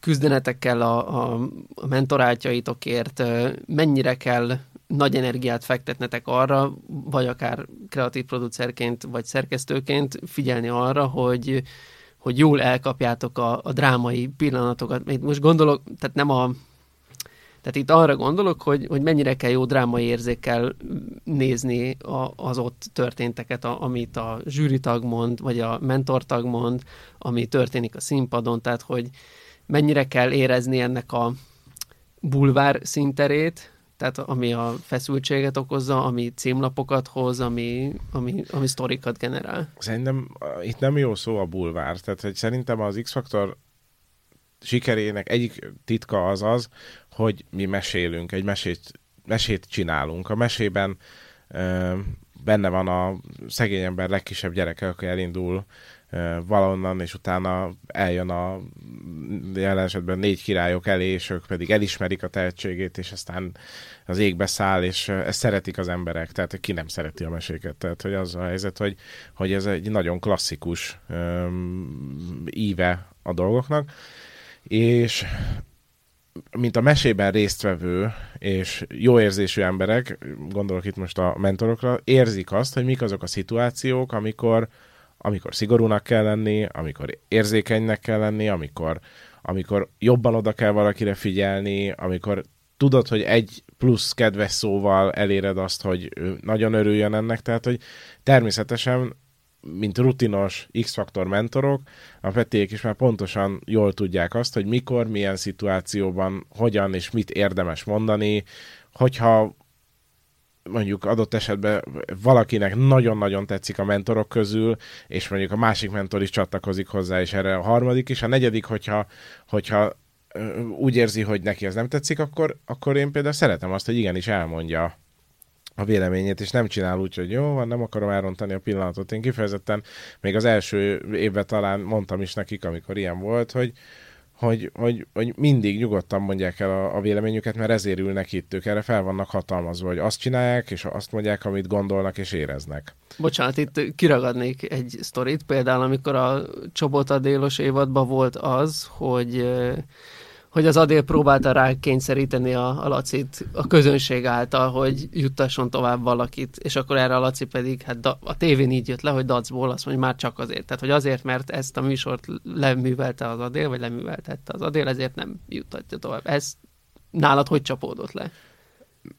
küzdenetekkel a, a mentorátjaitokért, mennyire kell nagy energiát fektetnetek arra, vagy akár kreatív producerként, vagy szerkesztőként figyelni arra, hogy, hogy jól elkapjátok a, a drámai pillanatokat. Még most gondolok, tehát nem a tehát itt arra gondolok, hogy, hogy mennyire kell jó drámai érzékkel nézni a, az ott történteket, a, amit a zsűritag mond, vagy a mentortag mond, ami történik a színpadon, tehát hogy mennyire kell érezni ennek a bulvár szinterét, tehát ami a feszültséget okozza, ami címlapokat hoz, ami, ami, ami sztorikat generál. Szerintem itt nem jó szó a bulvár, tehát hogy szerintem az X-faktor sikerének egyik titka az az, hogy mi mesélünk, egy mesét, mesét csinálunk. A mesében ö, benne van a szegény ember legkisebb gyereke, aki elindul valonnan, és utána eljön a jelen esetben négy királyok elé, és ők pedig elismerik a tehetségét, és aztán az égbe száll, és ezt szeretik az emberek, tehát ki nem szereti a meséket. Tehát, hogy az a helyzet, hogy, hogy ez egy nagyon klasszikus um, íve a dolgoknak, és mint a mesében résztvevő és jó érzésű emberek, gondolok itt most a mentorokra, érzik azt, hogy mik azok a szituációk, amikor, amikor szigorúnak kell lenni, amikor érzékenynek kell lenni, amikor, amikor jobban oda kell valakire figyelni, amikor tudod, hogy egy plusz kedves szóval eléred azt, hogy ő nagyon örüljön ennek, tehát hogy természetesen mint rutinos X-faktor mentorok, a Petiék is már pontosan jól tudják azt, hogy mikor, milyen szituációban, hogyan és mit érdemes mondani, hogyha mondjuk adott esetben valakinek nagyon-nagyon tetszik a mentorok közül, és mondjuk a másik mentor is csatlakozik hozzá, és erre a harmadik is. A negyedik, hogyha, hogyha úgy érzi, hogy neki ez nem tetszik, akkor, akkor én például szeretem azt, hogy igenis elmondja a véleményét, és nem csinál úgy, hogy jó, van, nem akarom elrontani a pillanatot. Én kifejezetten még az első évben talán mondtam is nekik, amikor ilyen volt, hogy, hogy, hogy, hogy mindig nyugodtan mondják el a, a véleményüket, mert ezért ülnek itt, ők erre fel vannak hatalmazva, hogy azt csinálják, és azt mondják, amit gondolnak és éreznek. Bocsánat, itt kiragadnék egy sztorit, például amikor a Csobota délos évadban volt az, hogy hogy az Adél próbálta rá kényszeríteni a, a Lacit a közönség által, hogy juttasson tovább valakit, és akkor erre a Laci pedig, hát da, a tévén így jött le, hogy dacból azt mondja, már csak azért. Tehát, hogy azért, mert ezt a műsort leművelte az Adél, vagy leműveltette az Adél, ezért nem juttatja tovább. Ez nálad hogy csapódott le?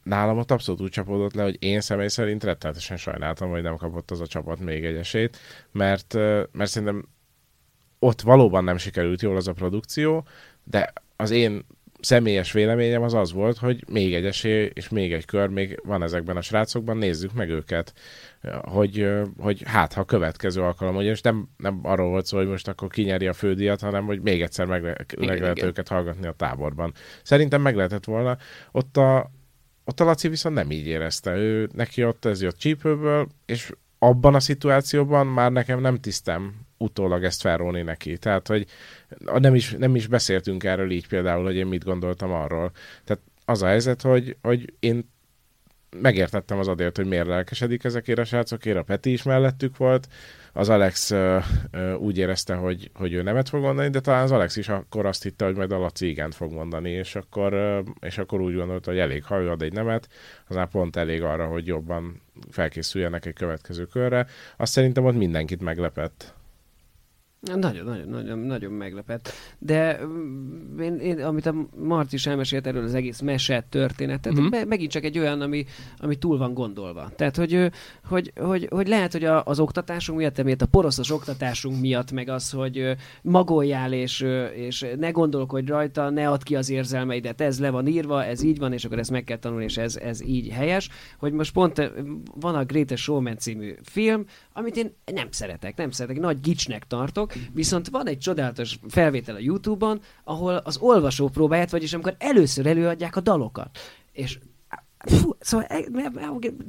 nálam ott abszolút úgy csapódott le, hogy én személy szerint rettenetesen sajnáltam, hogy nem kapott az a csapat még egy esélyt, mert, mert szerintem ott valóban nem sikerült jól az a produkció, de az én személyes véleményem az az volt, hogy még egy esély és még egy kör még van ezekben a srácokban, nézzük meg őket, hogy, hogy hát ha következő alkalom, ugyanis nem, nem arról volt szó, hogy most akkor kinyeri a fődíjat, hanem hogy még egyszer meg, igen, meg lehet igen. őket hallgatni a táborban. Szerintem meg lehetett volna. Ott a, ott a Laci viszont nem így érezte. Ő, neki ott ez jött csípőből, és abban a szituációban már nekem nem tisztem utólag ezt felróni neki. Tehát, hogy nem is, nem is beszéltünk erről így például, hogy én mit gondoltam arról. Tehát az a helyzet, hogy, hogy én megértettem az adért, hogy miért lelkesedik ezekért a srácokért, a Peti is mellettük volt, az Alex uh, uh, úgy érezte, hogy, hogy ő nemet fog mondani, de talán az Alex is akkor azt hitte, hogy majd a Laci igent fog mondani, és akkor, uh, és akkor úgy gondolta, hogy elég, ha ő ad egy nemet, az már pont elég arra, hogy jobban felkészüljenek egy következő körre. Azt szerintem ott mindenkit meglepett. Nagyon, nagyon, nagyon, nagyon meglepett. De mm, én, én, amit a Marci is elmesélt erről az egész meset történetet, uh-huh. me, megint csak egy olyan, ami, ami túl van gondolva. Tehát, hogy, hogy, hogy, hogy lehet, hogy a, az oktatásunk miatt, emiatt a poroszos oktatásunk miatt, meg az, hogy magoljál, és, és ne gondolkodj rajta, ne add ki az érzelmeidet, ez le van írva, ez így van, és akkor ezt meg kell tanulni, és ez, ez így helyes. Hogy most pont van a Greatest Showman című film, amit én nem szeretek, nem szeretek, nagy gicsnek tartok, viszont van egy csodálatos felvétel a YouTube-on, ahol az olvasó próbáját, vagyis amikor először előadják a dalokat. És Fú, szóval e,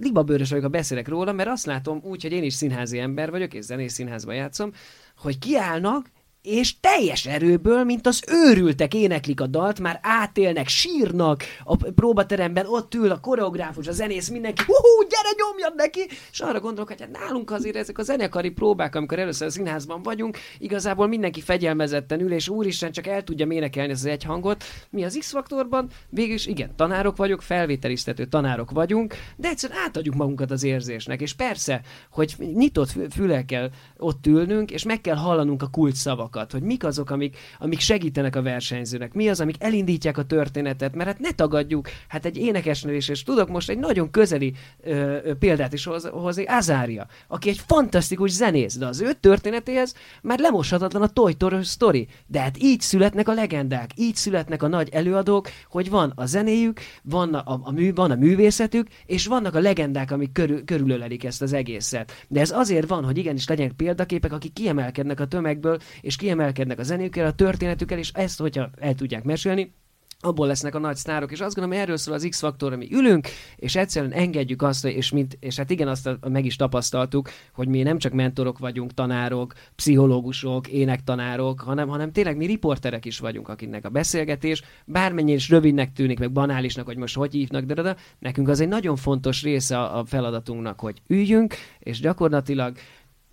libabőrös vagyok, ha beszélek róla, mert azt látom úgy, hogy én is színházi ember vagyok, és zenész színházban játszom, hogy kiállnak, és teljes erőből, mint az őrültek éneklik a dalt, már átélnek, sírnak, a próbateremben ott ül a koreográfus, a zenész, mindenki, hú, gyere, nyomjad neki, és arra gondolok, hogy hát nálunk azért ezek a zenekari próbák, amikor először a színházban vagyunk, igazából mindenki fegyelmezetten ül, és úristen csak el tudja énekelni az egy hangot. Mi az X-faktorban? Végülis igen, tanárok vagyok, felvételiztető tanárok vagyunk, de egyszerűen átadjuk magunkat az érzésnek, és persze, hogy nyitott fülekkel ott ülnünk, és meg kell hallanunk a szavakat dolgokat, hogy mik azok, amik, amik segítenek a versenyzőnek, mi az, amik elindítják a történetet, mert hát ne tagadjuk, hát egy énekesnő is, és tudok most egy nagyon közeli ö, példát is hozni, hoz, Azária, aki egy fantasztikus zenész, de az ő történetéhez már lemoshatatlan a Toy Story. De hát így születnek a legendák, így születnek a nagy előadók, hogy van a zenéjük, van a, a, mű, van a művészetük, és vannak a legendák, amik körül, körülölelik ezt az egészet. De ez azért van, hogy igenis legyenek példaképek, akik kiemelkednek a tömegből, és kiemelkednek a zenékkel, a történetükkel, és ezt, hogyha el tudják mesélni, abból lesznek a nagy sztárok, és azt gondolom, erről szól az X-faktor, ami ülünk, és egyszerűen engedjük azt, és, mint, és hát igen, azt meg is tapasztaltuk, hogy mi nem csak mentorok vagyunk, tanárok, pszichológusok, énektanárok, hanem, hanem tényleg mi riporterek is vagyunk, akiknek a beszélgetés, bármennyire is rövidnek tűnik, meg banálisnak, hogy most hogy hívnak, de, de, de nekünk az egy nagyon fontos része a feladatunknak, hogy üljünk, és gyakorlatilag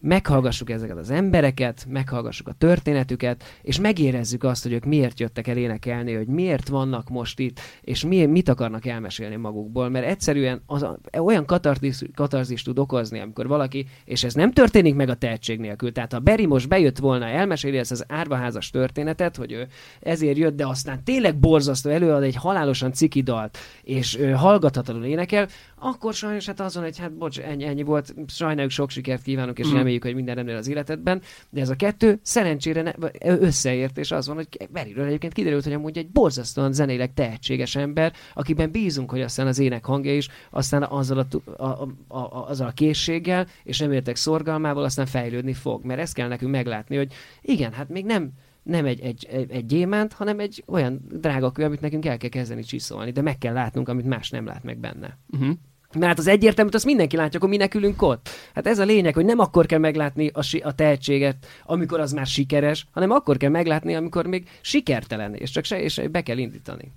meghallgassuk ezeket az embereket, meghallgassuk a történetüket, és megérezzük azt, hogy ők miért jöttek el énekelni, hogy miért vannak most itt, és mi, mit akarnak elmesélni magukból, mert egyszerűen az olyan katarzis, katarzis tud okozni, amikor valaki, és ez nem történik meg a tehetség nélkül, tehát ha Beri most bejött volna, elmeséli ezt az árvaházas történetet, hogy ő ezért jött, de aztán tényleg borzasztó előad egy halálosan ciki dalt, és ő hallgathatatlanul énekel, akkor sajnos hát azon, hogy hát bocs, ennyi, ennyi volt, sajnáljuk, sok sikert kívánunk, és mm. reméljük, hogy minden rendben az életedben, de ez a kettő szerencsére ne, összeért, és az van, hogy Beriről egyébként kiderült, hogy amúgy egy borzasztóan zenéleg tehetséges ember, akiben bízunk, hogy aztán az ének hangja is, aztán azzal a, a, a, a, azzal a készséggel, és nem értek szorgalmával, aztán fejlődni fog. Mert ezt kell nekünk meglátni, hogy igen, hát még nem nem egy, egy, egy, egy gyémánt, hanem egy olyan drága kő, amit nekünk el kell kezdeni csiszolni, de meg kell látnunk, amit más nem lát meg benne. Uh-huh. Mert hát az egyértelműt azt mindenki látja, akkor minek ülünk ott. Hát ez a lényeg, hogy nem akkor kell meglátni a, si- a tehetséget, amikor az már sikeres, hanem akkor kell meglátni, amikor még sikertelen, és csak se, és be kell indítani.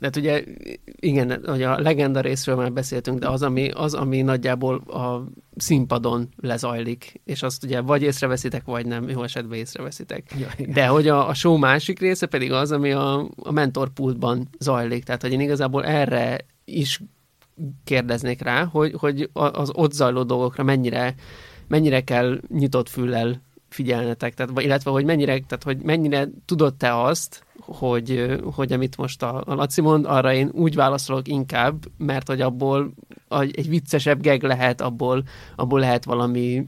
De hát ugye, igen, hogy a legenda részről már beszéltünk, de az, ami, az, ami nagyjából a színpadon lezajlik, és azt ugye vagy észreveszitek, vagy nem, jó esetben észreveszitek. Ja, de hogy a, a show másik része pedig az, ami a, a mentorpultban zajlik. Tehát, hogy én igazából erre is kérdeznék rá, hogy, hogy az ott zajló dolgokra mennyire, mennyire kell nyitott füllel figyelnetek, tehát, illetve hogy mennyire, tehát, hogy mennyire tudod te azt, hogy, hogy amit most a, a Laci mond, arra én úgy válaszolok inkább, mert hogy abból egy viccesebb geg lehet, abból, abból lehet valami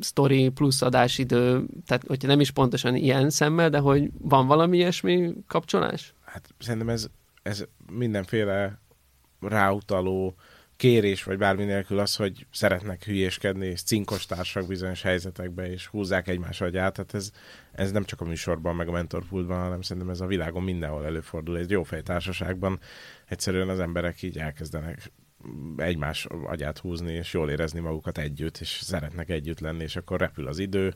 story plusz adásidő, tehát hogyha nem is pontosan ilyen szemmel, de hogy van valami ilyesmi kapcsolás? Hát szerintem ez, ez mindenféle ráutaló kérés, vagy bármi nélkül az, hogy szeretnek hülyéskedni, és cinkos társak bizonyos helyzetekbe, és húzzák egymás agyát. Tehát ez, ez nem csak a műsorban, meg a mentorpultban, hanem szerintem ez a világon mindenhol előfordul. Egy jó társaságban egyszerűen az emberek így elkezdenek egymás agyát húzni, és jól érezni magukat együtt, és szeretnek együtt lenni, és akkor repül az idő.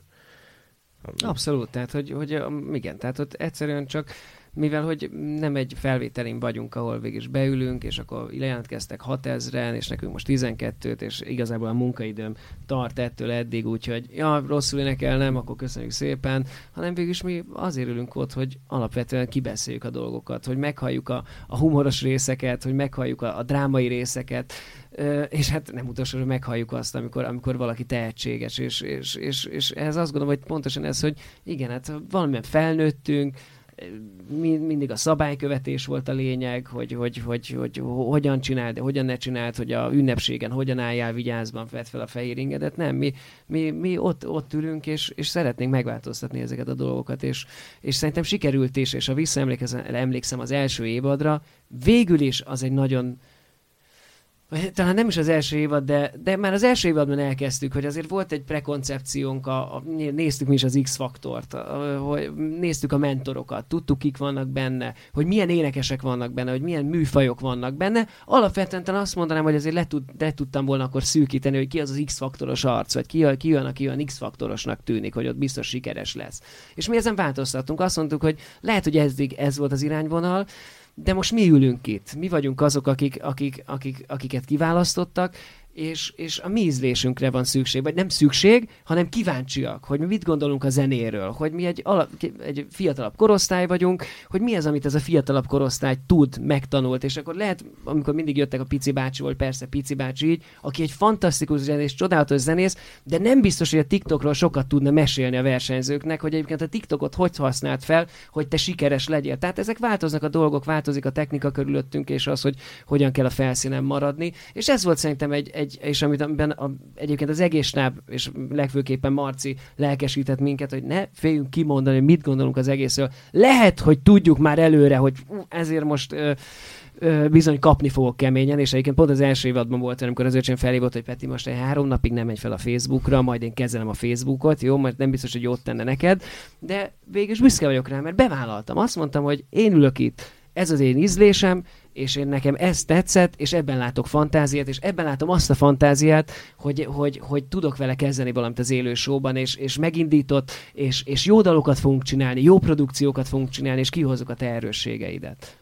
Abszolút, tehát hogy, hogy igen, tehát ott egyszerűen csak mivel hogy nem egy felvételén vagyunk, ahol végig is beülünk, és akkor lejelentkeztek 6000-en, és nekünk most 12-t, és igazából a munkaidőm tart ettől eddig, úgyhogy ja, rosszul énekel, nem, akkor köszönjük szépen, hanem végig is mi azért ülünk ott, hogy alapvetően kibeszéljük a dolgokat, hogy meghalljuk a, a humoros részeket, hogy meghalljuk a, a drámai részeket, és hát nem utolsó, hogy meghalljuk azt, amikor, amikor valaki tehetséges, és, és, és, és ez azt gondolom, hogy pontosan ez, hogy igen, hát valamilyen felnőttünk, mindig a szabálykövetés volt a lényeg, hogy, hogy, hogy, hogy, hogy hogyan csináld, hogyan ne csináld, hogy a ünnepségen hogyan álljál vigyázban, vedd fel a fehér ingedet. Nem, mi, mi, mi ott, ott ülünk, és, és szeretnénk megváltoztatni ezeket a dolgokat, és, és szerintem sikerült is, és ha visszaemlékszem az első évadra, végül is az egy nagyon, talán nem is az első évad, de, de már az első évadban elkezdtük, hogy azért volt egy prekoncepciónk, a, a, néztük mi is az X-faktort, hogy néztük a mentorokat, tudtuk, kik vannak benne, hogy milyen énekesek vannak benne, hogy milyen műfajok vannak benne. Alapvetően talán azt mondanám, hogy azért le, tud, le tudtam volna akkor szűkíteni, hogy ki az az X-faktoros arc, vagy ki, ki olyan, aki olyan X-faktorosnak tűnik, hogy ott biztos sikeres lesz. És mi ezen változtattunk, azt mondtuk, hogy lehet, hogy ez, ez volt az irányvonal, de most mi ülünk itt, mi vagyunk azok, akik, akik, akik, akiket kiválasztottak, és, és a mi ízlésünkre van szükség, vagy nem szükség, hanem kíváncsiak, hogy mi mit gondolunk a zenéről, hogy mi egy, alap, egy fiatalabb korosztály vagyunk, hogy mi az, amit ez a fiatalabb korosztály tud, megtanult, és akkor lehet, amikor mindig jöttek a Pici bácsi, volt persze Pici bácsi így, aki egy fantasztikus zenész, csodálatos zenész, de nem biztos, hogy a TikTokról sokat tudna mesélni a versenyzőknek, hogy egyébként a TikTokot hogy használt fel, hogy te sikeres legyél. Tehát ezek változnak a dolgok, változik a technika körülöttünk, és az, hogy hogyan kell a felszínen maradni. És ez volt szerintem egy, egy egy, és amit amiben a, egyébként az egész stáb, és legfőképpen Marci lelkesített minket, hogy ne féljünk kimondani, hogy mit gondolunk az egészről. Lehet, hogy tudjuk már előre, hogy ezért most ö, ö, bizony kapni fogok keményen, és egyébként pont az első évadban volt, amikor az öcsém felhívott, hogy Peti, most egy három napig nem megy fel a Facebookra, majd én kezelem a Facebookot, jó, mert nem biztos, hogy jót tenne neked, de végül is büszke vagyok rá, mert bevállaltam. Azt mondtam, hogy én ülök itt, ez az én ízlésem, és én nekem ez tetszett, és ebben látok fantáziát, és ebben látom azt a fantáziát, hogy, hogy, hogy tudok vele kezdeni valamit az élő showban, és, és megindított, és, és jó dalokat fogunk csinálni, jó produkciókat fogunk csinálni, és kihozzuk a te erősségeidet.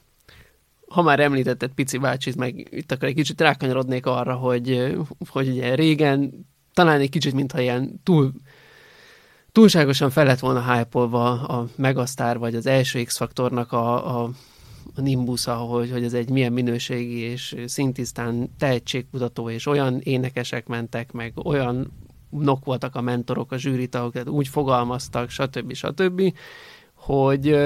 Ha már említetted Pici bácsit, meg itt akkor egy kicsit rákanyarodnék arra, hogy, hogy ugye régen talán egy kicsit, mintha ilyen túl, túlságosan fel lett volna hype a Megastar, vagy az első X-faktornak a, a, a Nimbusza, hogy, hogy ez egy milyen minőségi és szintisztán tehetségkutató, és olyan énekesek mentek, meg olyan nok voltak a mentorok, a zsűritagok, tehát úgy fogalmaztak, stb. stb., hogy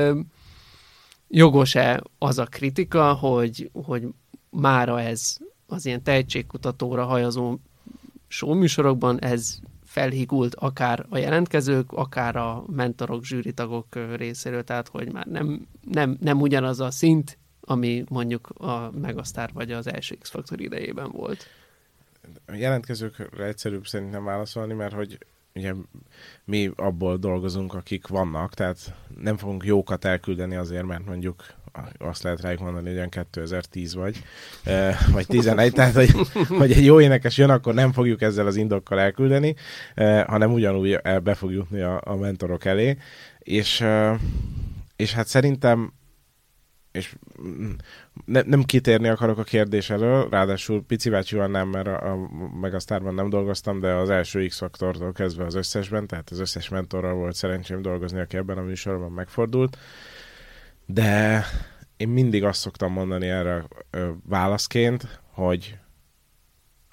jogos-e az a kritika, hogy, hogy mára ez az ilyen tehetségkutatóra hajazó showműsorokban ez felhigult akár a jelentkezők, akár a mentorok, zsűritagok részéről, tehát hogy már nem, nem, nem ugyanaz a szint, ami mondjuk a Megasztár vagy az első X-Factor idejében volt. A jelentkezőkre egyszerűbb szerintem válaszolni, mert hogy ugye mi abból dolgozunk, akik vannak, tehát nem fogunk jókat elküldeni azért, mert mondjuk azt lehet rájuk mondani, hogy olyan 2010 vagy, vagy 11, tehát hogy, hogy egy jó énekes jön, akkor nem fogjuk ezzel az indokkal elküldeni, hanem ugyanúgy be fog jutni a, a mentorok elé, és, és hát szerintem és ne, nem kitérni akarok a kérdés elől, ráadásul Pici bácsival nem, mert a, a Megasztárban nem dolgoztam, de az első X-faktortól kezdve az összesben, tehát az összes mentorral volt szerencsém dolgozni, aki ebben a műsorban megfordult. De én mindig azt szoktam mondani erre válaszként, hogy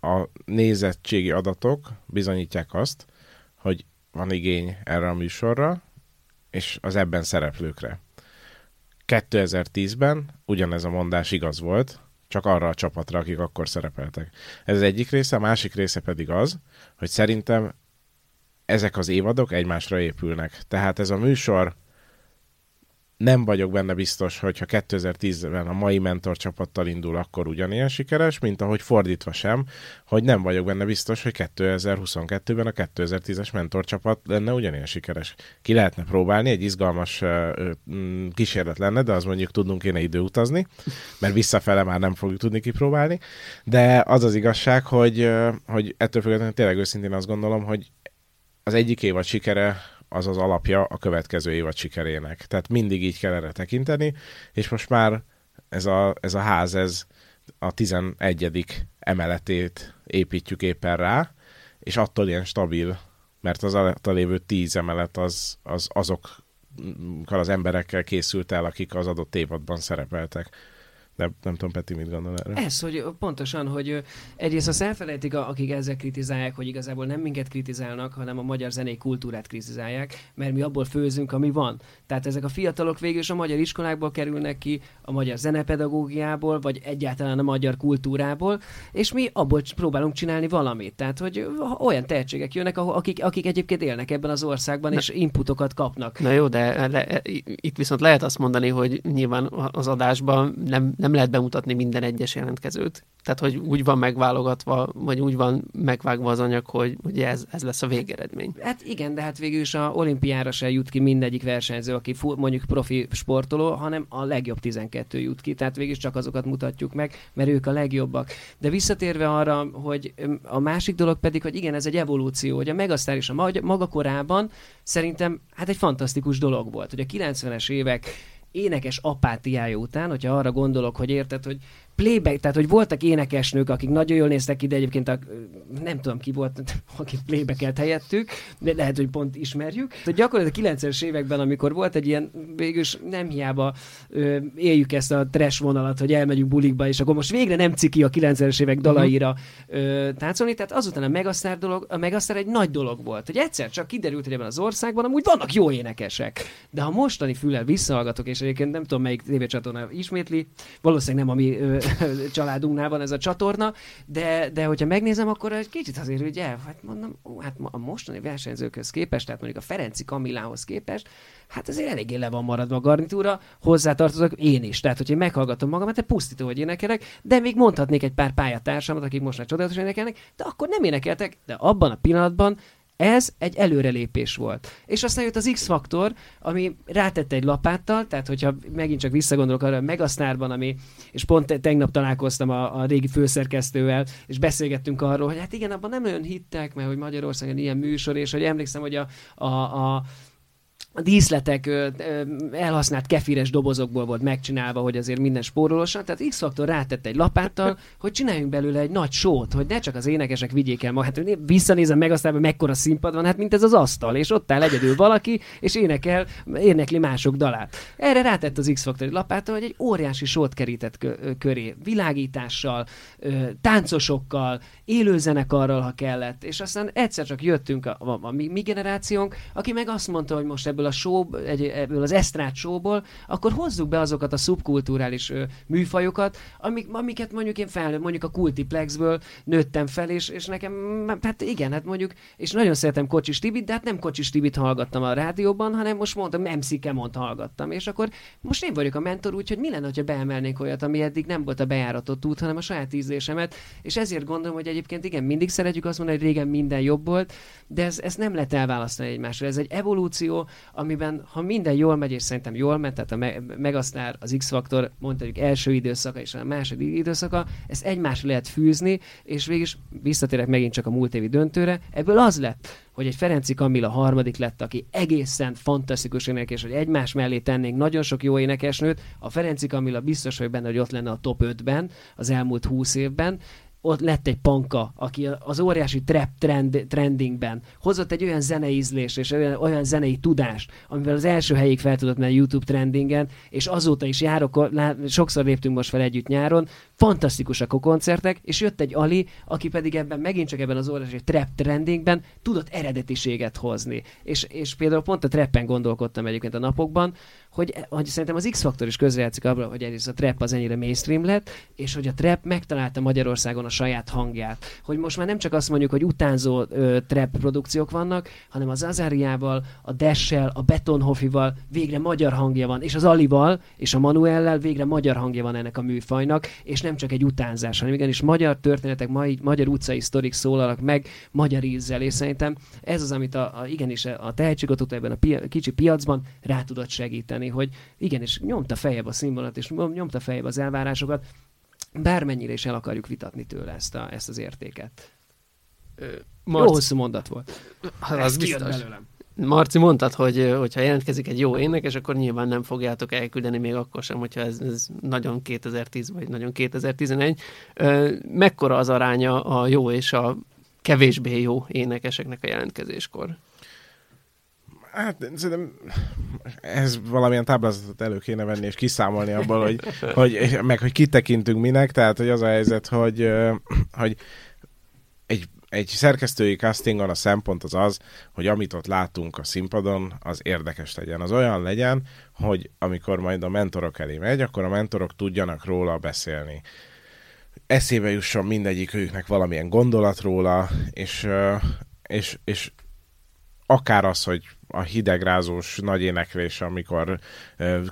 a nézettségi adatok bizonyítják azt, hogy van igény erre a műsorra, és az ebben szereplőkre. 2010-ben ugyanez a mondás igaz volt, csak arra a csapatra, akik akkor szerepeltek. Ez az egyik része, a másik része pedig az, hogy szerintem ezek az évadok egymásra épülnek. Tehát ez a műsor nem vagyok benne biztos, hogyha 2010-ben a mai mentor csapattal indul, akkor ugyanilyen sikeres, mint ahogy fordítva sem, hogy nem vagyok benne biztos, hogy 2022-ben a 2010-es mentor csapat lenne ugyanilyen sikeres. Ki lehetne próbálni, egy izgalmas uh, kísérlet lenne, de az mondjuk tudnunk kéne idő utazni, mert visszafele már nem fogjuk tudni kipróbálni, de az az igazság, hogy, hogy ettől függetlenül tényleg őszintén azt gondolom, hogy az egyik évad sikere az az alapja a következő évad sikerének. Tehát mindig így kell erre tekinteni, és most már ez a, ez a ház, ez a 11. emeletét építjük éppen rá, és attól ilyen stabil, mert az alatt lévő 10 emelet az, az azokkal az emberekkel készült el, akik az adott évadban szerepeltek. Nem, nem tudom, Peti, mit gondol erre? Ez, hogy pontosan, hogy egyrészt azt elfelejtik, akik ezzel kritizálják, hogy igazából nem minket kritizálnak, hanem a magyar zenei kultúrát kritizálják, mert mi abból főzünk, ami van. Tehát ezek a fiatalok végül is a magyar iskolákból kerülnek ki, a magyar zenepedagógiából, vagy egyáltalán a magyar kultúrából, és mi abból próbálunk csinálni valamit. Tehát, hogy olyan tehetségek jönnek, akik, akik egyébként élnek ebben az országban, Na, és inputokat kapnak. Na jó, de le, itt viszont lehet azt mondani, hogy nyilván az adásban nem, nem nem lehet bemutatni minden egyes jelentkezőt. Tehát, hogy úgy van megválogatva, vagy úgy van megvágva az anyag, hogy ugye ez, ez lesz a végeredmény. Hát igen, de hát végül is a olimpiára se jut ki mindegyik versenyző, aki mondjuk profi sportoló, hanem a legjobb 12 jut ki. Tehát végül is csak azokat mutatjuk meg, mert ők a legjobbak. De visszatérve arra, hogy a másik dolog pedig, hogy igen, ez egy evolúció, hogy a Megasztár is a maga korában szerintem hát egy fantasztikus dolog volt, hogy a 90-es évek énekes apátiája után, hogyha arra gondolok, hogy érted, hogy playback, tehát hogy voltak énekesnők, akik nagyon jól néztek ki, de egyébként a, nem tudom ki volt, akik playbackelt helyettük, de lehet, hogy pont ismerjük. Tehát gyakorlatilag a 90-es években, amikor volt egy ilyen, végülis nem hiába ö, éljük ezt a trash vonalat, hogy elmegyünk bulikba, és akkor most végre nem ciki a 90-es évek dalaira ö, táncolni, tehát azután a Megasztár dolog, a Megasztár egy nagy dolog volt, hogy egyszer csak kiderült, hogy ebben az országban amúgy vannak jó énekesek. De ha mostani füllel visszahallgatok, és egyébként nem tudom melyik tévécsatorna ismétli, valószínűleg nem a mi ö, családunknál van ez a csatorna, de, de hogyha megnézem, akkor egy kicsit azért ugye, hát mondom, ó, hát a mostani versenyzőkhöz képest, tehát mondjuk a Ferenci Kamillához képest, hát azért eléggé le van maradva a garnitúra, hozzátartozok én is. Tehát, hogy én meghallgatom magam, hát pusztító, hogy énekelek, de még mondhatnék egy pár pályatársamat, akik most már csodálatosan énekelnek, de akkor nem énekeltek, de abban a pillanatban ez egy előrelépés volt. És aztán jött az X-faktor, ami rátette egy lapáttal, tehát hogyha megint csak visszagondolok arra a Megasztárban, ami, és pont tegnap találkoztam a, a régi főszerkesztővel, és beszélgettünk arról, hogy hát igen, abban nem nagyon hittek, mert hogy Magyarországon ilyen műsor, és hogy emlékszem, hogy a, a, a a díszletek elhasznált kefires dobozokból volt megcsinálva, hogy azért minden spórolósan. Tehát X-Factor rátett egy lapáttal, hogy csináljunk belőle egy nagy sót, hogy ne csak az énekesek vigyék el magát. Hát visszanézem meg aztán, hogy mekkora színpad van, hát mint ez az asztal, és ott áll egyedül valaki, és énekel, énekli mások dalát. Erre rátett az X-Factor egy lapáttal, hogy egy óriási sót kerített kö- köré, világítással, táncosokkal, élőzenekarral, ha kellett, és aztán egyszer csak jöttünk a, a, a mi, mi generációnk, aki meg azt mondta, hogy most ebből a show, egy, ebből az esztrát showból, akkor hozzuk be azokat a szubkulturális ö, műfajokat, amik, amiket mondjuk én fel, mondjuk a Kultiplexből nőttem fel, és, és nekem, hát igen, hát mondjuk, és nagyon szeretem Kocsis Tibit, de hát nem Kocsis Tibit hallgattam a rádióban, hanem most mondtam, MC Kemont hallgattam, és akkor most én vagyok a mentor, úgyhogy mi lenne, ha beemelnék olyat, ami eddig nem volt a bejáratott út, hanem a saját ízlésemet, és ezért gondolom, hogy egyébként igen, mindig szeretjük azt mondani, hogy régen minden jobb volt, de ez, ez nem lehet elválasztani egymásról. Ez egy evolúció, amiben ha minden jól megy, és szerintem jól ment, tehát a Me- Megasztár, az X-faktor, mondjuk első időszaka és a második időszaka, ezt egymásra lehet fűzni, és végig is visszatérek megint csak a múlt évi döntőre, ebből az lett, hogy egy Ferenci Kamilla harmadik lett, aki egészen fantasztikus énekes, hogy egymás mellé tennénk nagyon sok jó énekesnőt, a Ferenci Kamilla biztos, hogy benne, hogy ott lenne a top 5-ben az elmúlt 20 évben, ott lett egy panka, aki az óriási trap trend, trendingben hozott egy olyan zenei ízlés és olyan, olyan zenei tudást, amivel az első helyig fel tudott menni YouTube trendingen, és azóta is járok, sokszor léptünk most fel együtt nyáron, fantasztikusak a koncertek, és jött egy Ali, aki pedig ebben megint csak ebben az óriási trap trendingben tudott eredetiséget hozni. És, és például pont a trappen gondolkodtam egyébként a napokban, hogy, hogy szerintem az X-faktor is közrejátszik abban, hogy egyrészt a trap az ennyire mainstream lett, és hogy a trap megtalálta Magyarországon a saját hangját. Hogy most már nem csak azt mondjuk, hogy utánzó ö, trap produkciók vannak, hanem az Azáriával, a Dessel, a Betonhofival végre magyar hangja van, és az Alival és a Manuellel végre magyar hangja van ennek a műfajnak, és nem csak egy utánzás, hanem igenis magyar történetek, mai, magyar utcai sztorik szólalnak meg magyar ízzel, és szerintem ez az, amit a, a igenis a tehetségot ebben a pia, kicsi piacban rá tudott segíteni, hogy igenis nyomta fejebb a színvonalat, és nyomta fejebb az elvárásokat, bármennyire is el akarjuk vitatni tőle ezt, a, ezt az értéket. Marci... Jó hosszú mondat volt. Hát az biztos. Belőlem. Marci, mondtad, hogy hogyha jelentkezik egy jó énekes, akkor nyilván nem fogjátok elküldeni még akkor sem, hogyha ez, ez nagyon 2010 vagy nagyon 2011. Mekkora az aránya a jó és a kevésbé jó énekeseknek a jelentkezéskor? Hát szerintem ez valamilyen táblázatot elő kéne venni, és kiszámolni abból, hogy, hogy, meg hogy kitekintünk minek, tehát hogy az a helyzet, hogy, hogy egy, egy szerkesztői castingon a szempont az az, hogy amit ott látunk a színpadon, az érdekes legyen. Az olyan legyen, hogy amikor majd a mentorok elé megy, akkor a mentorok tudjanak róla beszélni eszébe jusson mindegyik őknek valamilyen gondolat róla, és, és, és akár az, hogy a hidegrázós nagy éneklés, amikor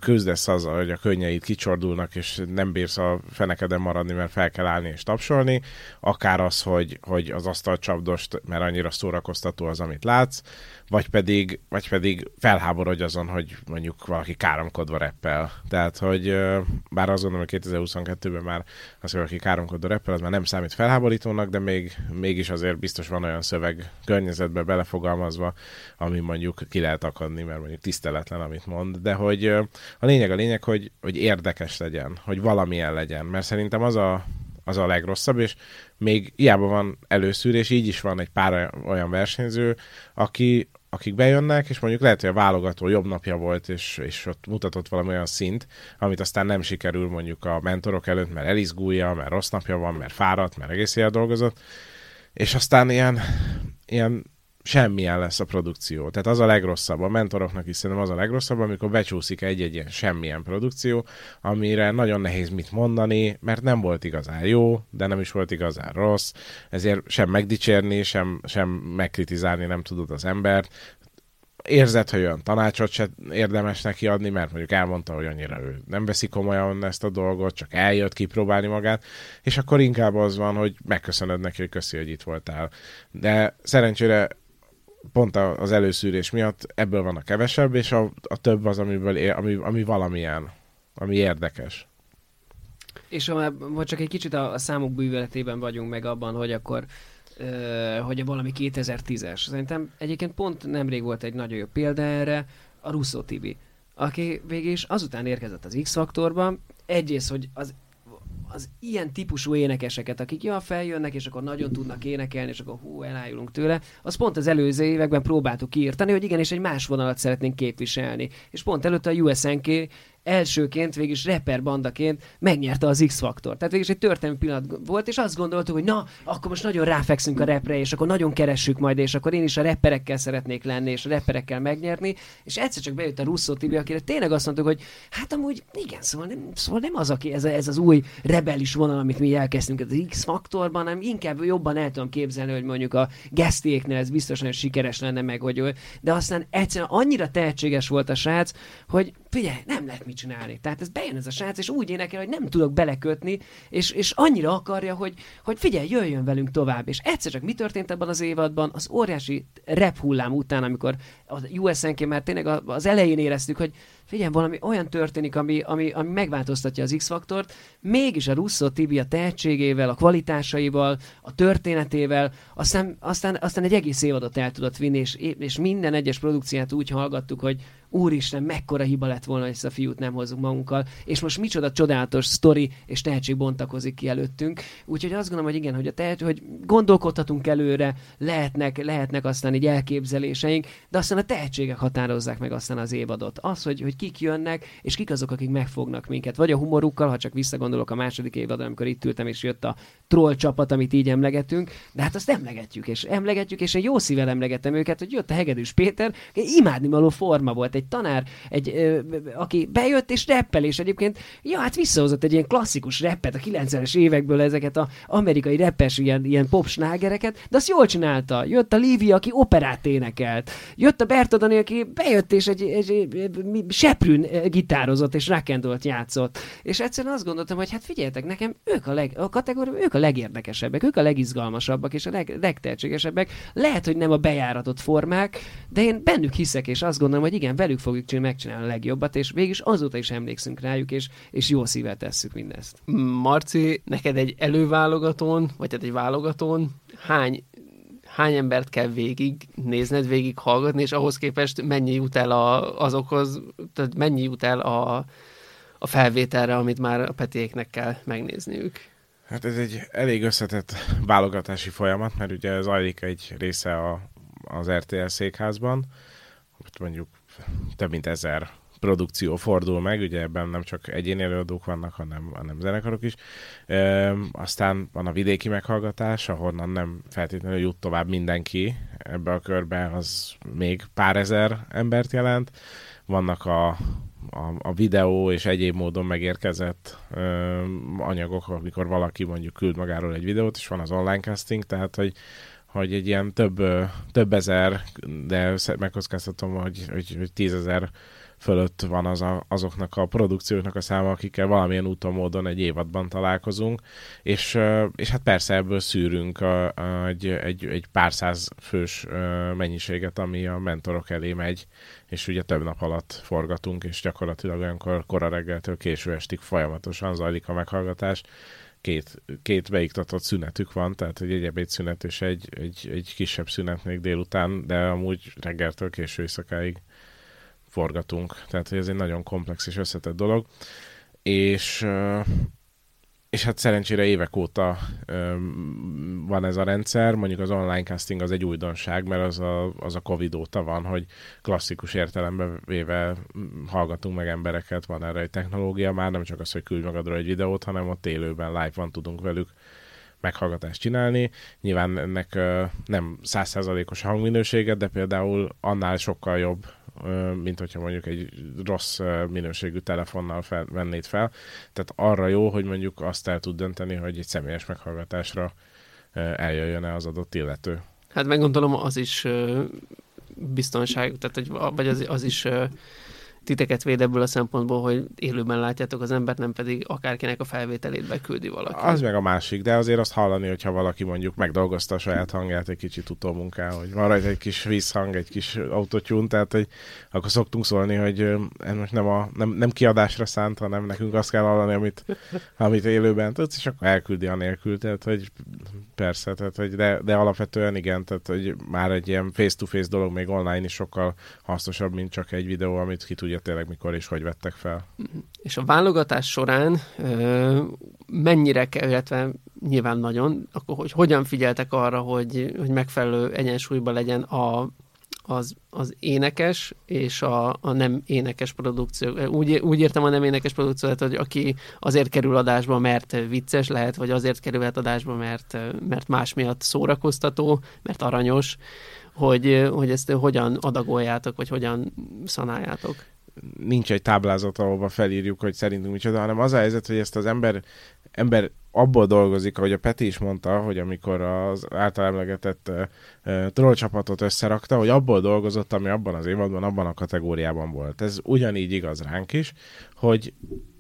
küzdesz az, hogy a könnyeit kicsordulnak, és nem bírsz a fenekeden maradni, mert fel kell állni és tapsolni, akár az, hogy, hogy az asztalcsapdost, mert annyira szórakoztató az, amit látsz, vagy pedig, vagy pedig felháborodj azon, hogy mondjuk valaki káromkodva reppel. Tehát, hogy bár azt gondolom, hogy 2022-ben már az, hogy valaki káromkodva reppel, az már nem számít felháborítónak, de még, mégis azért biztos van olyan szöveg környezetbe belefogalmazva, ami mondjuk ki lehet akadni, mert mondjuk tiszteletlen, amit mond, de hogy a lényeg a lényeg, hogy, hogy érdekes legyen, hogy valamilyen legyen, mert szerintem az a, az a legrosszabb, és még hiába van előszűrés, így is van egy pár olyan versenyző, aki, akik bejönnek, és mondjuk lehet, hogy a válogató jobb napja volt, és, és ott mutatott valami olyan szint, amit aztán nem sikerül mondjuk a mentorok előtt, mert elizgulja, mert rossz napja van, mert fáradt, mert egész éjjel dolgozott, és aztán ilyen, ilyen semmilyen lesz a produkció. Tehát az a legrosszabb, a mentoroknak is szerintem az a legrosszabb, amikor becsúszik egy-egy ilyen semmilyen produkció, amire nagyon nehéz mit mondani, mert nem volt igazán jó, de nem is volt igazán rossz, ezért sem megdicsérni, sem, sem megkritizálni nem tudod az embert, érzed, hogy olyan tanácsot se érdemes neki adni, mert mondjuk elmondta, hogy annyira ő nem veszi komolyan ezt a dolgot, csak eljött kipróbálni magát, és akkor inkább az van, hogy megköszönöd neki, hogy köszi, hogy itt voltál. De szerencsére pont az előszűrés miatt ebből van a kevesebb, és a, a több az, amiből ér, ami, ami valamilyen, ami érdekes. És ha vagy csak egy kicsit a, a számok bűvöletében vagyunk meg abban, hogy akkor uh, hogy valami 2010-es. Szerintem egyébként pont nemrég volt egy nagyon jó példa erre, a Russo Tibi, aki végig is azután érkezett az X-faktorban, egyrészt, hogy az az ilyen típusú énekeseket, akik ja, feljönnek, és akkor nagyon tudnak énekelni, és akkor hú, elájulunk tőle, az pont az előző években próbáltuk kiírtani, hogy igenis egy más vonalat szeretnénk képviselni. És pont előtte a USNK elsőként, végig rapper bandaként megnyerte az X-faktort. Tehát végig egy történelmi pillanat volt, és azt gondoltuk, hogy na, akkor most nagyon ráfekszünk a repre, és akkor nagyon keressük majd, és akkor én is a rapperekkel szeretnék lenni, és a rapperekkel megnyerni. És egyszer csak bejött a Russo Tibi, akire tényleg azt mondtuk, hogy hát amúgy igen, szóval nem, szóval nem az, aki ez, a, ez az új rebelis vonal, amit mi elkezdtünk az X-faktorban, hanem inkább jobban el tudom képzelni, hogy mondjuk a gesztiéknél ez biztosan sikeres lenne meg, hogy, de aztán egyszerűen annyira tehetséges volt a srác, hogy figyelj, nem lehet mit csinálni. Tehát ez bejön ez a srác, és úgy énekel, hogy nem tudok belekötni, és, és annyira akarja, hogy, hogy figyelj, jöjjön velünk tovább. És egyszer csak mi történt ebben az évadban? Az óriási rap hullám után, amikor az USNK már tényleg az elején éreztük, hogy figyelj, valami olyan történik, ami, ami, ami megváltoztatja az X-faktort, mégis a Russo Tibi a tehetségével, a kvalitásaival, a történetével, aztán, aztán, aztán egy egész évadot el tudott vinni, és, és minden egyes produkciát úgy hallgattuk, hogy úristen, mekkora hiba lett volna, hogy ezt a fiút nem hozzuk magunkkal, és most micsoda csodálatos sztori és tehetség bontakozik ki előttünk. Úgyhogy azt gondolom, hogy igen, hogy, a tehet, hogy gondolkodhatunk előre, lehetnek, lehetnek aztán így elképzeléseink, de aztán a tehetségek határozzák meg aztán az évadot. Az, hogy, hogy kik jönnek, és kik azok, akik megfognak minket. Vagy a humorukkal, ha csak visszagondolok a második évadra, amikor itt ültem, és jött a troll csapat, amit így emlegetünk, de hát azt emlegetjük, és emlegetjük, és én jó szívvel emlegettem őket, hogy jött a Hegedűs Péter, imádni való forma volt, egy tanár, egy, ö, aki bejött és reppel, és egyébként, ja, hát visszahozott egy ilyen klasszikus reppet a 90-es évekből ezeket a amerikai reppes ilyen, ilyen pop slágereket, de azt jól csinálta. Jött a Lívia, aki operát énekelt. Jött a Bertodani, aki bejött és egy, egy, egy, egy seprűn gitározott és rock játszott. És egyszerűen azt gondoltam, hogy hát figyeljetek, nekem ők a, leg, a kategória, ők a legérdekesebbek, ők a legizgalmasabbak és a leg, legtehetségesebbek. Lehet, hogy nem a bejáratott formák, de én bennük hiszek, és azt gondolom, hogy igen, velük fogjuk megcsinálni a legjobbat, és végig azóta is emlékszünk rájuk, és, és jó szívvel tesszük mindezt. Marci, neked egy előválogatón, vagy egy válogatón hány hány embert kell végig nézned, végig hallgatni, és ahhoz képest mennyi jut el a, azokhoz, tehát mennyi jut el a, a felvételre, amit már a Petiéknek kell megnézniük? Hát ez egy elég összetett válogatási folyamat, mert ugye zajlik egy része a, az RTL székházban, ott mondjuk több mint ezer produkció fordul meg, ugye ebben nem csak egyéni előadók vannak, hanem, hanem zenekarok is. E, aztán van a vidéki meghallgatás, ahonnan nem feltétlenül jut tovább mindenki ebbe a körbe, az még pár ezer embert jelent. Vannak a, a, a videó és egyéb módon megérkezett ö, anyagok, amikor valaki mondjuk küld magáról egy videót, és van az online casting, tehát hogy hogy egy ilyen több, több ezer, de megkockáztatom, hogy, hogy, hogy tízezer fölött van az a, azoknak a produkcióknak a száma, akikkel valamilyen úton, módon egy évadban találkozunk, és, és hát persze ebből szűrünk a, a, egy, egy, egy pár száz fős mennyiséget, ami a mentorok elé megy, és ugye több nap alatt forgatunk, és gyakorlatilag olyankor kora reggeltől késő estig folyamatosan zajlik a meghallgatás, két, két beiktatott szünetük van, tehát egy egyebéd szünet és egy, egy, egy kisebb szünet még délután, de amúgy reggeltől késő éjszakáig forgatunk. Tehát, hogy ez egy nagyon komplex és összetett dolog. És és hát szerencsére évek óta öm, van ez a rendszer, mondjuk az online casting az egy újdonság, mert az a, az a Covid óta van, hogy klasszikus értelemben véve hallgatunk meg embereket, van erre egy technológia, már nem csak az, hogy küldj magadra egy videót, hanem ott élőben live van tudunk velük meghallgatást csinálni. Nyilván ennek nem százszázalékos hangminősége, de például annál sokkal jobb mint hogyha mondjuk egy rossz minőségű telefonnal fel, vennéd fel. Tehát arra jó, hogy mondjuk azt el tud dönteni, hogy egy személyes meghallgatásra eljöjjön-e az adott illető. Hát meggondolom, az is biztonság, tehát vagy az, az is titeket véd ebből a szempontból, hogy élőben látjátok az embert, nem pedig akárkinek a felvételét beküldi valaki. Az meg a másik, de azért azt hallani, hogyha valaki mondjuk megdolgozta a saját hangját egy kicsit utómunká, hogy van rajta egy kis vízhang, egy kis autotyún, tehát hogy akkor szoktunk szólni, hogy ez most nem, a, nem, nem kiadásra szánt, hanem nekünk azt kell hallani, amit, amit élőben tudsz, és akkor elküldi anélkül, tehát hogy persze, tehát, hogy de, de alapvetően igen, tehát hogy már egy ilyen face-to-face dolog még online is sokkal hasznosabb, mint csak egy videó, amit ki tudja tényleg mikor és hogy vettek fel. És a válogatás során mennyire illetve nyilván nagyon, akkor hogy hogyan figyeltek arra, hogy, hogy megfelelő egyensúlyban legyen a az, az énekes és a, a nem énekes produkció. Úgy, úgy értem a nem énekes produkciót, hogy aki azért kerül adásba, mert vicces lehet, vagy azért kerülhet adásba, mert, mert más miatt szórakoztató, mert aranyos, hogy, hogy ezt hogyan adagoljátok, vagy hogyan szanáljátok nincs egy táblázat, ahova felírjuk, hogy szerintünk micsoda, hanem az a helyzet, hogy ezt az ember, ember abból dolgozik, ahogy a Peti is mondta, hogy amikor az által emlegetett uh, troll csapatot összerakta, hogy abból dolgozott, ami abban az évadban, abban a kategóriában volt. Ez ugyanígy igaz ránk is, hogy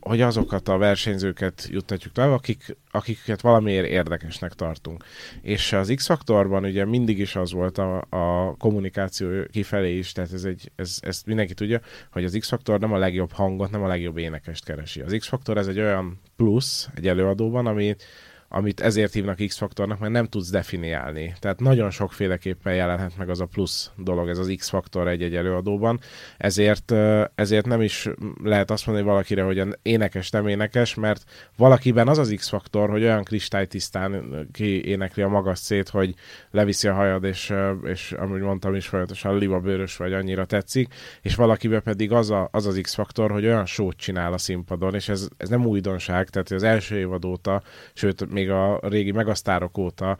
hogy azokat a versenyzőket juttatjuk le, akik, akiket valamiért érdekesnek tartunk. És az X-faktorban ugye mindig is az volt a, a kommunikáció kifelé is, tehát ez egy, ez, ezt mindenki tudja, hogy az X-faktor nem a legjobb hangot, nem a legjobb énekest keresi. Az X-faktor ez egy olyan plusz egy előadóban, amit amit ezért hívnak X-faktornak, mert nem tudsz definiálni. Tehát nagyon sokféleképpen jelenhet meg az a plusz dolog, ez az X-faktor egy-egy előadóban, ezért, ezért nem is lehet azt mondani valakire, hogy énekes, nem énekes, mert valakiben az az X-faktor, hogy olyan kristálytisztán ki énekli a magas szét, hogy leviszi a hajad, és, és amúgy mondtam is folyamatosan libabőrös vagy annyira tetszik, és valakiben pedig az a, az, az X-faktor, hogy olyan sót csinál a színpadon, és ez, ez nem újdonság, tehát az első évad óta, sőt, még a régi megasztárok óta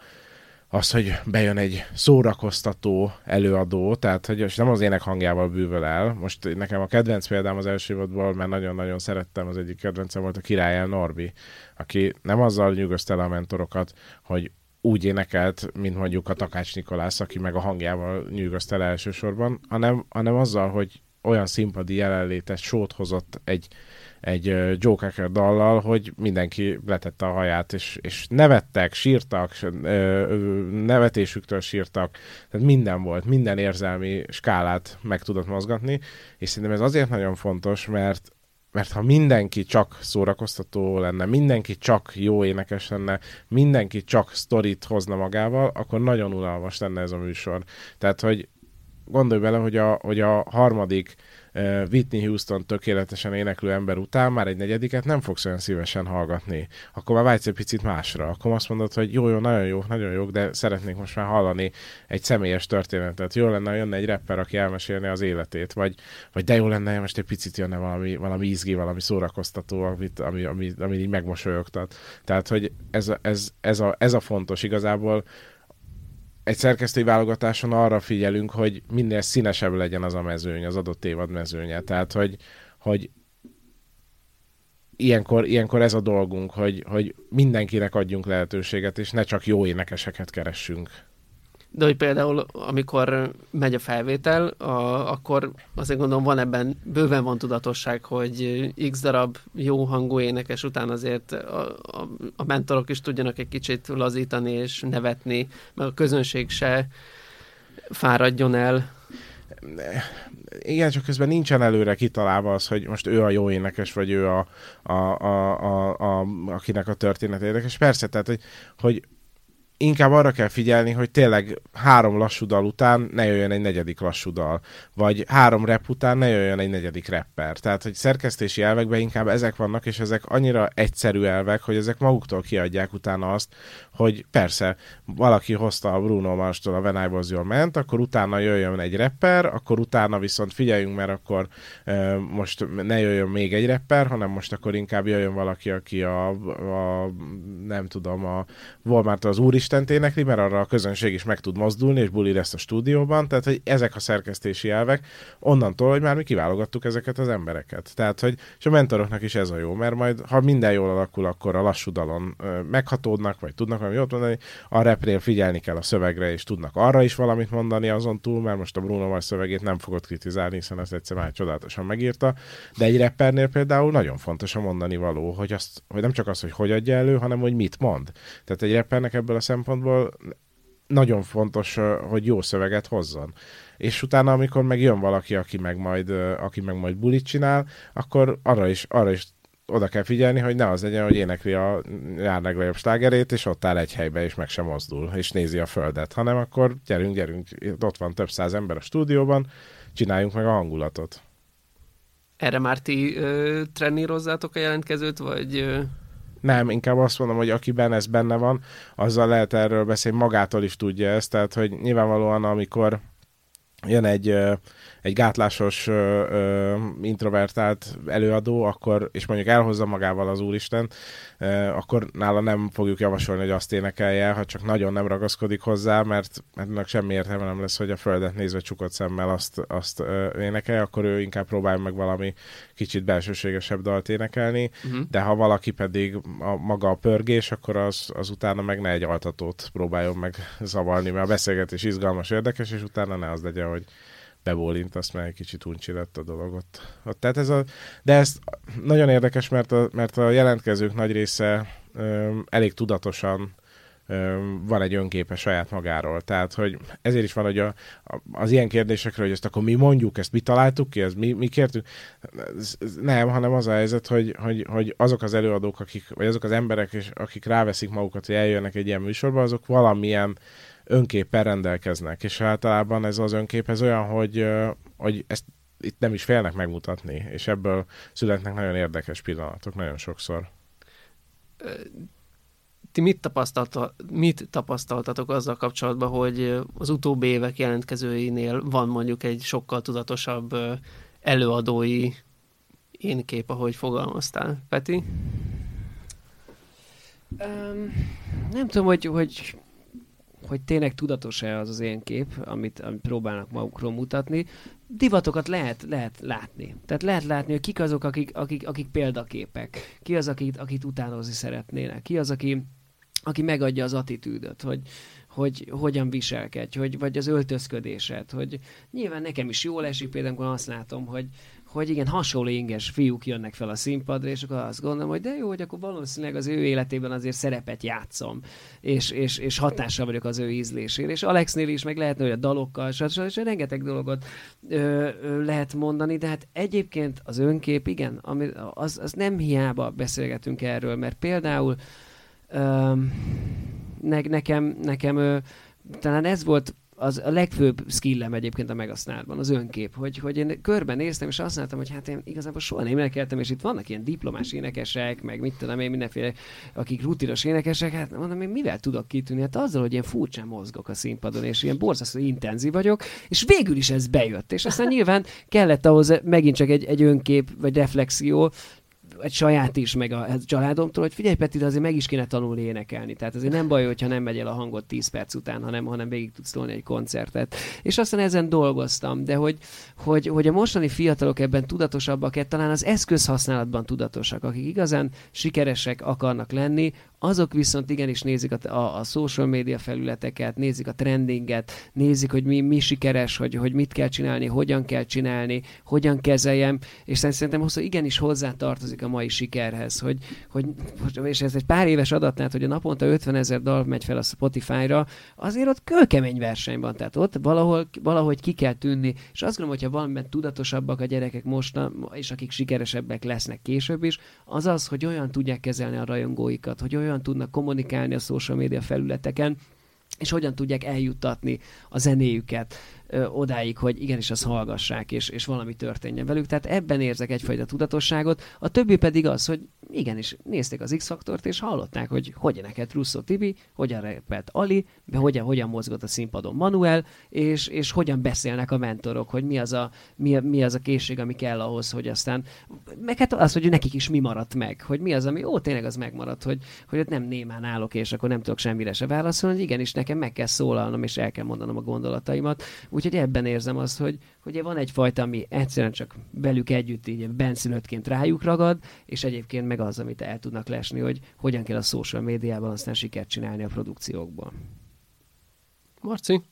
az, hogy bejön egy szórakoztató előadó, tehát hogy nem az ének hangjával bűvöl el. Most nekem a kedvenc példám az első évadból, mert nagyon-nagyon szerettem, az egyik kedvencem volt a Király Norbi, aki nem azzal nyugaszt el a mentorokat, hogy úgy énekelt, mint mondjuk a Takács Nikolász, aki meg a hangjával nyűgözt el elsősorban, hanem, hanem azzal, hogy olyan színpadi jelenlétet sót hozott egy, egy Joe Cocker dallal, hogy mindenki letette a haját, és, és nevettek, sírtak, nevetésüktől sírtak, tehát minden volt, minden érzelmi skálát meg tudott mozgatni, és szerintem ez azért nagyon fontos, mert mert ha mindenki csak szórakoztató lenne, mindenki csak jó énekes lenne, mindenki csak sztorit hozna magával, akkor nagyon unalmas lenne ez a műsor. Tehát, hogy gondolj bele, hogy a, hogy a harmadik Whitney Houston tökéletesen éneklő ember után már egy negyediket nem fogsz olyan szívesen hallgatni. Akkor már vágysz egy picit másra. Akkor azt mondod, hogy jó, jó, nagyon jó, nagyon jó, de szeretnék most már hallani egy személyes történetet. Jó lenne, jönne egy rapper, aki elmesélni az életét, vagy, vagy de jó lenne, most egy picit jönne valami, valami izgi, valami szórakoztató, amit, ami, ami, ami így megmosolyogtat. Tehát, hogy ez, ez, ez, a, ez a fontos igazából, egy szerkesztői válogatáson arra figyelünk, hogy minél színesebb legyen az a mezőny, az adott évad mezőnye. Tehát, hogy, hogy ilyenkor, ilyenkor ez a dolgunk, hogy, hogy mindenkinek adjunk lehetőséget, és ne csak jó énekeseket keressünk. De hogy például, amikor megy a felvétel, a, akkor azért gondolom van ebben, bőven van tudatosság, hogy x darab jó hangú énekes után azért a, a, a mentorok is tudjanak egy kicsit lazítani és nevetni, mert a közönség se fáradjon el. Igen, csak közben nincsen előre kitalálva az, hogy most ő a jó énekes, vagy ő a, a, a, a, a akinek a történet érdekes. Persze, tehát, hogy, hogy inkább arra kell figyelni, hogy tényleg három lassú dal után ne jöjjön egy negyedik lassú dal, vagy három rep után ne jöjjön egy negyedik rapper. Tehát, hogy szerkesztési elvekben inkább ezek vannak, és ezek annyira egyszerű elvek, hogy ezek maguktól kiadják utána azt, hogy persze, valaki hozta a Bruno Mars-tól a When I Was Your Man, akkor utána jöjjön egy rapper, akkor utána viszont figyeljünk, mert akkor e, most ne jöjjön még egy rapper, hanem most akkor inkább jöjjön valaki, aki a, a nem tudom, a Walmart az Úristent énekli, mert arra a közönség is meg tud mozdulni, és buli lesz a stúdióban, tehát hogy ezek a szerkesztési elvek, onnantól, hogy már mi kiválogattuk ezeket az embereket. Tehát, hogy és a mentoroknak is ez a jó, mert majd, ha minden jól alakul, akkor a lassú dalon meghatódnak, vagy tudnak valami jót mondani, a repnél figyelni kell a szövegre, és tudnak arra is valamit mondani azon túl, mert most a Bruno Mars szövegét nem fogod kritizálni, hiszen ezt egyszer már csodálatosan megírta, de egy rappernél például nagyon fontos a mondani való, hogy, azt, hogy nem csak az, hogy hogy adja elő, hanem hogy mit mond. Tehát egy rappernek ebből a szempontból nagyon fontos, hogy jó szöveget hozzon. És utána, amikor meg jön valaki, aki meg majd, aki meg majd bulit csinál, akkor arra is, arra is oda kell figyelni, hogy ne az legyen, hogy énekli a jár legjobb slágerét, és ott áll egy helybe, és meg sem mozdul, és nézi a földet, hanem akkor gyerünk, gyerünk, ott van több száz ember a stúdióban, csináljunk meg a hangulatot. Erre már ti ö, trenírozzátok a jelentkezőt, vagy... Ö... Nem, inkább azt mondom, hogy akiben ez benne van, azzal lehet erről beszélni, magától is tudja ezt, tehát hogy nyilvánvalóan amikor jön egy, egy gátlásos, introvertált előadó, akkor, és mondjuk elhozza magával az Úristen, akkor nála nem fogjuk javasolni, hogy azt énekelje, ha csak nagyon nem ragaszkodik hozzá, mert ennek semmi értelme nem lesz, hogy a földet nézve csukott szemmel azt, azt énekelje, akkor ő inkább próbálja meg valami kicsit belsőségesebb dalt énekelni, uh-huh. de ha valaki pedig a maga a pörgés, akkor az, az utána meg ne egy altatót próbáljon meg zavarni, mert a beszélgetés izgalmas, érdekes, és utána ne az legyen, hogy bebólint, azt már egy kicsit uncsi lett a dolgot. Tehát ez a, de ez nagyon érdekes, mert a, mert a jelentkezők nagy része ö, elég tudatosan ö, van egy önképe saját magáról. Tehát, hogy ezért is van, hogy a, a, az ilyen kérdésekre, hogy ezt akkor mi mondjuk, ezt mi találtuk ki, ezt mi, mi kértük. Nem, hanem az a helyzet, hogy, hogy, hogy azok az előadók, akik, vagy azok az emberek, és akik ráveszik magukat, hogy eljönnek egy ilyen műsorba, azok valamilyen önképpel rendelkeznek, és általában ez az önkép ez olyan, hogy, hogy ezt itt nem is félnek megmutatni, és ebből születnek nagyon érdekes pillanatok nagyon sokszor. Ti mit, tapasztalta, mit tapasztaltatok azzal kapcsolatban, hogy az utóbbi évek jelentkezőinél van mondjuk egy sokkal tudatosabb előadói én kép, ahogy fogalmaztál, Peti? Um, nem tudom, hogy, hogy hogy tényleg tudatos-e az az én kép, amit, amit próbálnak magukról mutatni. Divatokat lehet, lehet látni. Tehát lehet látni, hogy kik azok, akik, akik, akik példaképek. Ki az, akit, akit utánozni szeretnének. Ki az, aki, aki megadja az attitűdöt, hogy, hogy hogyan viselkedj, hogy, vagy az öltözködésed, hogy nyilván nekem is jól esik, például amikor azt látom, hogy, hogy igen, hasonló inges fiúk jönnek fel a színpadra, és akkor azt gondolom, hogy de jó, hogy akkor valószínűleg az ő életében azért szerepet játszom, és, és, és hatással vagyok az ő ízlésére. És Alexnél is meg lehetne, hogy a dalokkal, és, és rengeteg dolgot ö, ö, lehet mondani, de hát egyébként az önkép, igen, ami, az, az nem hiába beszélgetünk erről, mert például ö, ne, nekem, nekem ö, talán ez volt az a legfőbb skillem egyébként a Megasnárban, az önkép, hogy, hogy én körbenéztem, és azt láttam, hogy hát én igazából soha nem énekeltem, és itt vannak ilyen diplomás énekesek, meg mit tudom én, mindenféle, akik rutinos énekesek, hát mondom, én mivel tudok kitűnni? Hát azzal, hogy ilyen furcsán mozgok a színpadon, és ilyen borzasztó intenzív vagyok, és végül is ez bejött. És aztán nyilván kellett ahhoz megint csak egy, egy önkép, vagy reflexió, egy saját is, meg a családomtól, hogy figyelj Peti, de azért meg is kéne tanulni énekelni. Tehát azért nem baj, hogyha nem megy el a hangot 10 perc után, hanem, hanem végig tudsz tolni egy koncertet. És aztán ezen dolgoztam, de hogy, hogy, hogy a mostani fiatalok ebben tudatosabbak, talán az eszközhasználatban tudatosak, akik igazán sikeresek akarnak lenni, azok viszont igenis nézik a, a, a social media felületeket, nézik a trendinget, nézik, hogy mi, mi sikeres, hogy, hogy mit kell csinálni, hogyan kell csinálni, hogyan kezeljem, és szerintem hosszú igenis hozzá tartozik a mai sikerhez, hogy, hogy, és ez egy pár éves adatnál, hogy a naponta 50 ezer dal megy fel a Spotify-ra, azért ott kőkemény verseny van, tehát ott valahol, valahogy ki kell tűnni, és azt gondolom, hogyha valamiben tudatosabbak a gyerekek most, és akik sikeresebbek lesznek később is, az az, hogy olyan tudják kezelni a rajongóikat, hogy olyan tudnak kommunikálni a social media felületeken, és hogyan tudják eljuttatni a zenéjüket ö, odáig, hogy igenis azt hallgassák, és, és valami történjen velük. Tehát ebben érzek egyfajta tudatosságot. A többi pedig az, hogy igenis nézték az X-faktort, és hallották, hogy hogyan neked Russo Tibi, hogyan repelt Ali, hogyan, hogyan mozgott a színpadon Manuel, és, és hogyan beszélnek a mentorok, hogy mi az a, mi, mi az a készség, ami kell ahhoz, hogy aztán, meg hát az, hogy nekik is mi maradt meg, hogy mi az, ami, ó, tényleg az megmaradt, hogy, hogy ott nem némán állok, és akkor nem tudok semmire se válaszolni, hogy igenis nekem meg kell szólalnom, és el kell mondanom a gondolataimat. Úgyhogy ebben érzem azt, hogy, hogy van egyfajta, ami egyszerűen csak velük együtt így benszülöttként rájuk ragad, és egyébként meg az, amit el tudnak lesni, hogy hogyan kell a social médiában aztán sikert csinálni a produkciókból. Marci?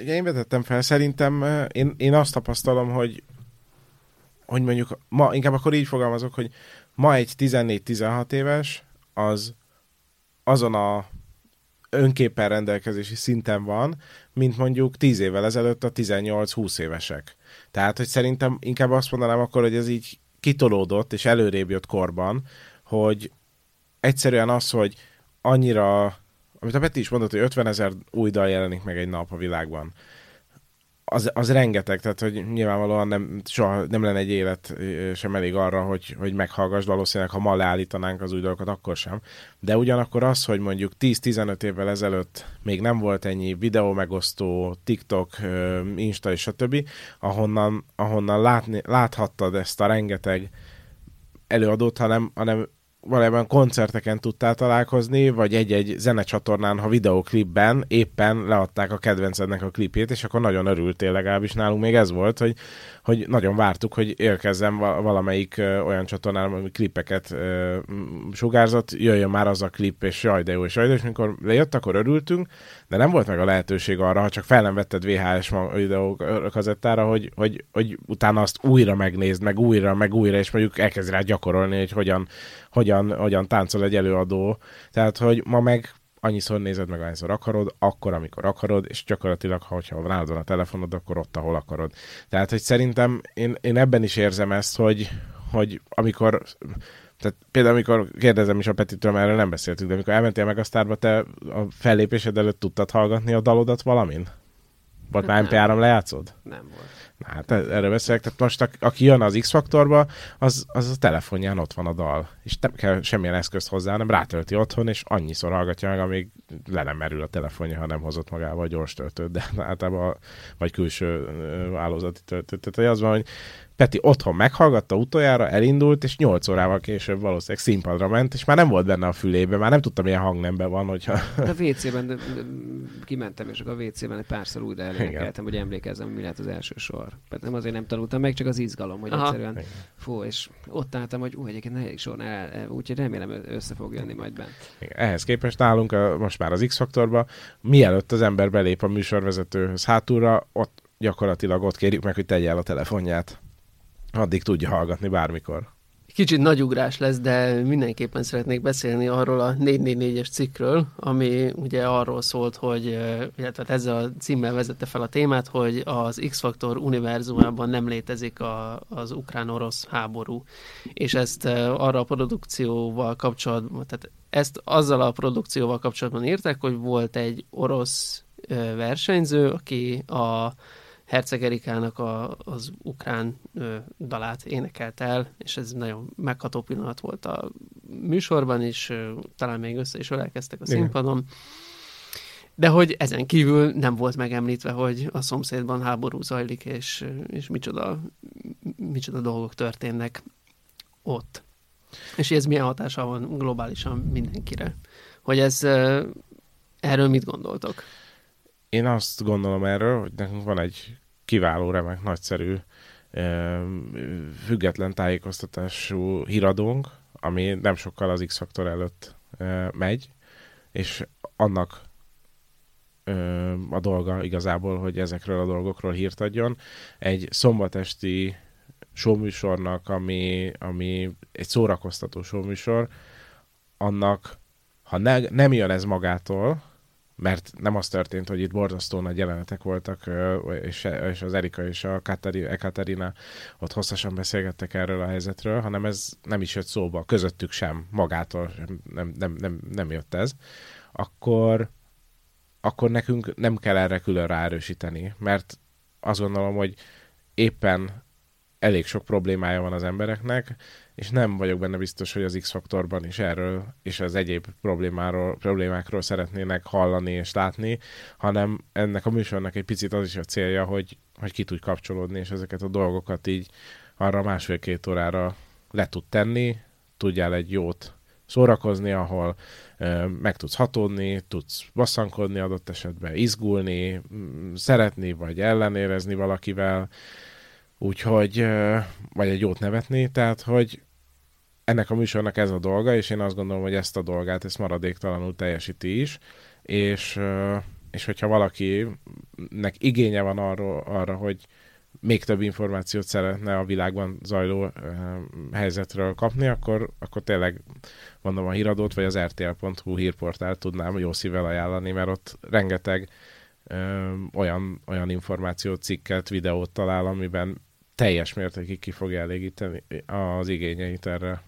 Ugye én vetettem fel, szerintem én, én azt tapasztalom, hogy hogy mondjuk ma, inkább akkor így fogalmazok, hogy ma egy 14-16 éves az azon a önképpen rendelkezési szinten van, mint mondjuk 10 évvel ezelőtt a 18-20 évesek. Tehát, hogy szerintem inkább azt mondanám akkor, hogy ez így kitolódott és előrébb jött korban, hogy egyszerűen az, hogy annyira, amit a Peti is mondott, hogy 50 ezer új dal jelenik meg egy nap a világban, az, az rengeteg, tehát hogy nyilvánvalóan nem, soha nem lenne egy élet sem elég arra, hogy, hogy meghallgass, valószínűleg ha ma leállítanánk az új dolgokat, akkor sem. De ugyanakkor az, hogy mondjuk 10-15 évvel ezelőtt még nem volt ennyi videó megosztó, TikTok, Insta és stb., ahonnan, ahonnan látni, láthattad ezt a rengeteg előadót, hanem, hanem valójában koncerteken tudtál találkozni, vagy egy-egy zenecsatornán, ha videoklipben éppen leadták a kedvencednek a klipét, és akkor nagyon örültél, legalábbis nálunk. Még ez volt, hogy, hogy nagyon vártuk, hogy érkezzen valamelyik olyan csatornán, ami klipeket sugárzott, jöjjön már az a klip, és jaj, de jó, és jaj, de és mikor lejött, akkor örültünk, de nem volt meg a lehetőség arra, ha csak fel nem vetted VHS videókazettára, hogy, hogy, hogy utána azt újra megnézd, meg újra, meg újra, és mondjuk elkezd rá gyakorolni, hogy hogyan, hogyan, hogyan táncol egy előadó. Tehát, hogy ma meg annyiszor nézed meg, annyiszor akarod, akkor, amikor akarod, és gyakorlatilag, ha hogyha nálad van a telefonod, akkor ott, ahol akarod. Tehát, hogy szerintem én, én ebben is érzem ezt, hogy, hogy amikor tehát például, amikor kérdezem is a Petitől, mert erről nem beszéltünk, de amikor elmentél meg a sztárba, te a fellépésed előtt tudtad hallgatni a dalodat valamin? Vagy már MP3 lejátszod? Nem volt. Hát erről beszélek, tehát most aki jön az X-faktorba, az, az a telefonján ott van a dal, és nem kell semmilyen eszközt hozzá, nem rátölti otthon, és annyiszor hallgatja meg, amíg le nem merül a telefonja, ha nem hozott magával gyors töltőt, de általában vagy külső állózati töltőt. Tehát az van, hogy Peti otthon meghallgatta utoljára, elindult, és 8 órával később valószínűleg színpadra ment, és már nem volt benne a fülébe, már nem tudtam, milyen hangnemben van, hogyha... A WC-ben de, de, kimentem, és akkor a WC-ben egy párszor újra elénekeltem, hogy emlékezzem, mi lett az első sor. Mert nem azért nem tanultam meg, csak az izgalom, hogy Aha. egyszerűen Igen. fú, és ott álltam, hogy ú, egyébként negyedik sor, úgyhogy remélem össze fog jönni majd bent. Igen. Ehhez képest nálunk a, most már az X-faktorba, mielőtt az ember belép a műsorvezetőhöz hátulra, ott gyakorlatilag ott kérjük meg, hogy tegye el a telefonját addig tudja hallgatni bármikor. Kicsit nagy ugrás lesz, de mindenképpen szeretnék beszélni arról a 444-es cikkről, ami ugye arról szólt, hogy, illetve hát ezzel a címmel vezette fel a témát, hogy az X-faktor univerzumában nem létezik a, az ukrán-orosz háború. És ezt arra a produkcióval kapcsolatban, tehát ezt azzal a produkcióval kapcsolatban írták, hogy volt egy orosz versenyző, aki a Herceg Erikának a, az ukrán ö, dalát énekelt el, és ez nagyon megható pillanat volt a műsorban, és ö, talán még össze is ölelkeztek a színpadon. De hogy ezen kívül nem volt megemlítve, hogy a szomszédban háború zajlik, és, és micsoda, micsoda dolgok történnek ott. És ez milyen hatása van globálisan mindenkire. Hogy ez, erről mit gondoltok? Én azt gondolom erről, hogy nekünk van egy kiváló, remek, nagyszerű, független tájékoztatású híradónk, ami nem sokkal az X-faktor előtt megy, és annak a dolga igazából, hogy ezekről a dolgokról hírt adjon. Egy szombatesti showműsornak, ami, ami egy szórakoztató showműsor, annak, ha ne, nem jön ez magától, mert nem az történt, hogy itt borzasztó nagy jelenetek voltak, és, az Erika és a Katerina ott hosszasan beszélgettek erről a helyzetről, hanem ez nem is jött szóba, közöttük sem, magától nem, nem, nem, nem jött ez, akkor, akkor nekünk nem kell erre külön ráerősíteni, mert azt gondolom, hogy éppen elég sok problémája van az embereknek, és nem vagyok benne biztos, hogy az X-faktorban is erről és az egyéb problémáról, problémákról szeretnének hallani és látni, hanem ennek a műsornak egy picit az is a célja, hogy, hogy ki tud kapcsolódni, és ezeket a dolgokat így arra másfél-két órára le tud tenni, tudjál egy jót szórakozni, ahol ö, meg tudsz hatódni, tudsz basszankodni adott esetben, izgulni, szeretni, vagy ellenérezni valakivel, Úgyhogy, vagy egy jót nevetni, tehát, hogy ennek a műsornak ez a dolga, és én azt gondolom, hogy ezt a dolgát, ezt maradéktalanul teljesíti is, és, és hogyha valakinek igénye van arra, arra, hogy még több információt szeretne a világban zajló helyzetről kapni, akkor, akkor tényleg mondom a híradót, vagy az rtl.hu hírportált tudnám jó szívvel ajánlani, mert ott rengeteg olyan, olyan információt, cikket, videót talál, amiben teljes mértékig ki fogja elégíteni az igényeit erre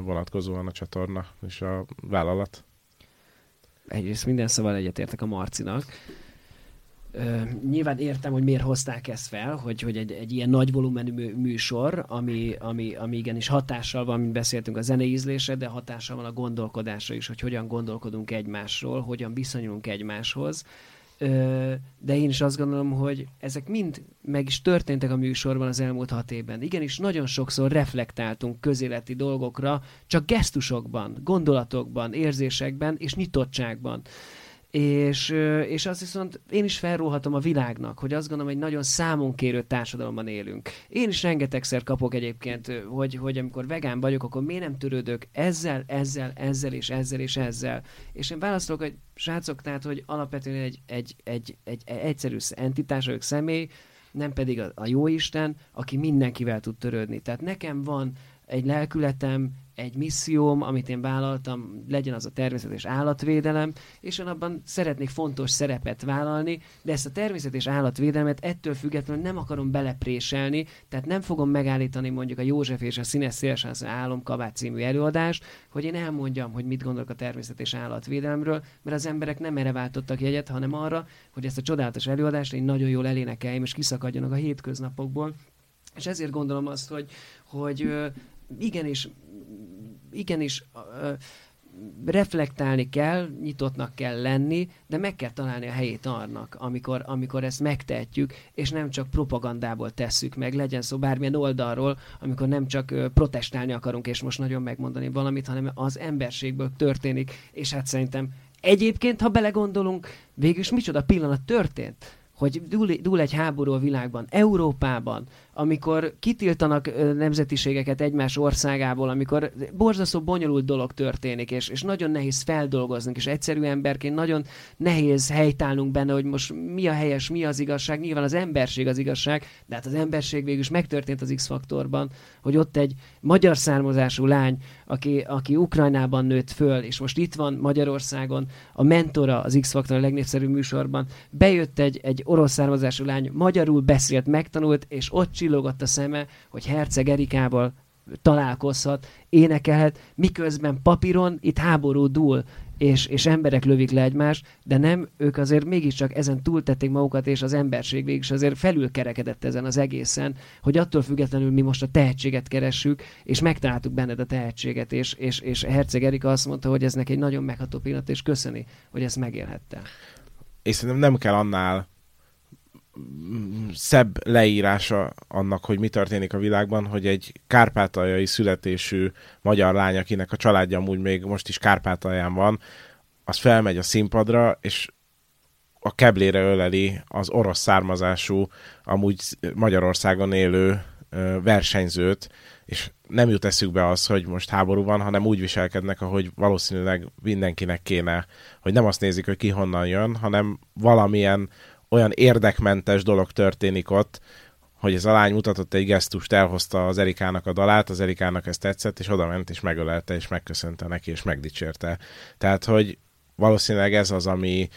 vonatkozóan a csatorna és a vállalat. Egyrészt minden szóval egyetértek a Marcinak. Uh, nyilván értem, hogy miért hozták ezt fel, hogy, hogy egy, egy ilyen nagy volumenű műsor, ami, ami, ami igenis hatással van, mint beszéltünk a zenei ízlésre, de hatással van a gondolkodásra is, hogy hogyan gondolkodunk egymásról, hogyan viszonyulunk egymáshoz. De én is azt gondolom, hogy ezek mind meg is történtek a műsorban az elmúlt hat évben. Igenis, nagyon sokszor reflektáltunk közéleti dolgokra, csak gesztusokban, gondolatokban, érzésekben és nyitottságban. És, és azt viszont én is felróhatom a világnak, hogy azt gondolom, hogy nagyon számunkérő társadalomban élünk. Én is rengetegszer kapok egyébként, hogy, hogy amikor vegán vagyok, akkor miért nem törődök ezzel, ezzel, ezzel és ezzel és ezzel. És én válaszolok, hogy srácok, tehát, hogy alapvetően egy, egy, egy, egy, egy egyszerű entitás vagyok személy, nem pedig a, a jóisten, aki mindenkivel tud törődni. Tehát nekem van egy lelkületem, egy misszióm, amit én vállaltam, legyen az a természet és állatvédelem, és én abban szeretnék fontos szerepet vállalni, de ezt a természet és állatvédelmet ettől függetlenül nem akarom belepréselni, tehát nem fogom megállítani mondjuk a József és a Színes Szélsánsz Álomkabát című előadást, hogy én elmondjam, hogy mit gondolok a természet és állatvédelemről, mert az emberek nem erre váltottak jegyet, hanem arra, hogy ezt a csodálatos előadást én nagyon jól elénekeljem, és kiszakadjanak a hétköznapokból. És ezért gondolom azt, hogy, hogy igenis, igenis reflektálni kell, nyitottnak kell lenni, de meg kell találni a helyét annak, amikor, amikor ezt megtehetjük, és nem csak propagandából tesszük meg, legyen szó bármilyen oldalról, amikor nem csak protestálni akarunk, és most nagyon megmondani valamit, hanem az emberségből történik, és hát szerintem egyébként, ha belegondolunk, végülis micsoda pillanat történt, hogy dúl, dúl egy háború a világban, Európában, amikor kitiltanak nemzetiségeket egymás országából, amikor borzasztó bonyolult dolog történik, és, és nagyon nehéz feldolgozni, és egyszerű emberként nagyon nehéz helytállnunk benne, hogy most mi a helyes, mi az igazság, nyilván az emberség az igazság, de hát az emberség végül is megtörtént az X-faktorban, hogy ott egy magyar származású lány, aki, aki Ukrajnában nőtt föl, és most itt van Magyarországon, a mentora az X-faktor a legnépszerűbb műsorban, bejött egy, egy orosz származású lány, magyarul beszélt, megtanult, és ott csillogott a szeme, hogy Herceg Erikával találkozhat, énekelhet, miközben papíron itt háború dúl, és, és emberek lövik le egymást, de nem, ők azért mégiscsak ezen túltették magukat, és az emberség végig azért felülkerekedett ezen az egészen, hogy attól függetlenül mi most a tehetséget keressük, és megtaláltuk benned a tehetséget, és, és, és Herceg Erika azt mondta, hogy ez neki egy nagyon megható pillanat, és köszöni, hogy ezt megélhette. És szerintem nem kell annál szebb leírása annak, hogy mi történik a világban, hogy egy kárpátaljai születésű magyar lány, akinek a családja amúgy még most is Kárpátalján van, az felmegy a színpadra, és a keblére öleli az orosz származású, amúgy Magyarországon élő versenyzőt, és nem jut eszükbe az, hogy most háború van, hanem úgy viselkednek, ahogy valószínűleg mindenkinek kéne, hogy nem azt nézik, hogy ki honnan jön, hanem valamilyen olyan érdekmentes dolog történik ott, hogy ez a lány mutatott egy gesztust, elhozta az Erikának a dalát, az Erikának ezt tetszett, és oda ment, és megölelte, és megköszönte neki, és megdicsérte. Tehát, hogy valószínűleg ez az, ami,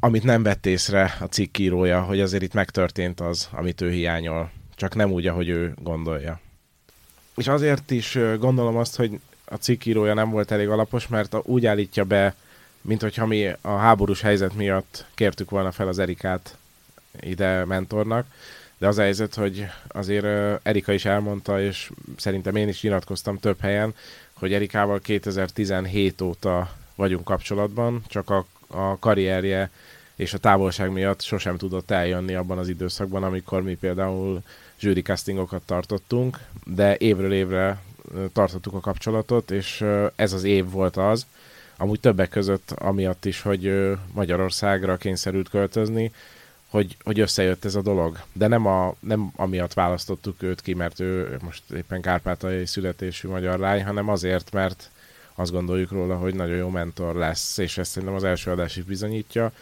amit nem vett észre a cikkírója, hogy azért itt megtörtént az, amit ő hiányol. Csak nem úgy, ahogy ő gondolja. És azért is gondolom azt, hogy a cikkírója nem volt elég alapos, mert úgy állítja be mint hogyha mi a háborús helyzet miatt kértük volna fel az Erikát ide mentornak, de az a helyzet, hogy azért Erika is elmondta, és szerintem én is nyilatkoztam több helyen, hogy Erikával 2017 óta vagyunk kapcsolatban, csak a, a karrierje és a távolság miatt sosem tudott eljönni abban az időszakban, amikor mi például jury castingokat tartottunk, de évről évre tartottuk a kapcsolatot, és ez az év volt az, amúgy többek között amiatt is, hogy Magyarországra kényszerült költözni, hogy, hogy összejött ez a dolog. De nem, a, nem amiatt választottuk őt ki, mert ő most éppen kárpátaljai születésű magyar lány, hanem azért, mert azt gondoljuk róla, hogy nagyon jó mentor lesz, és ezt szerintem az első adás is bizonyítja,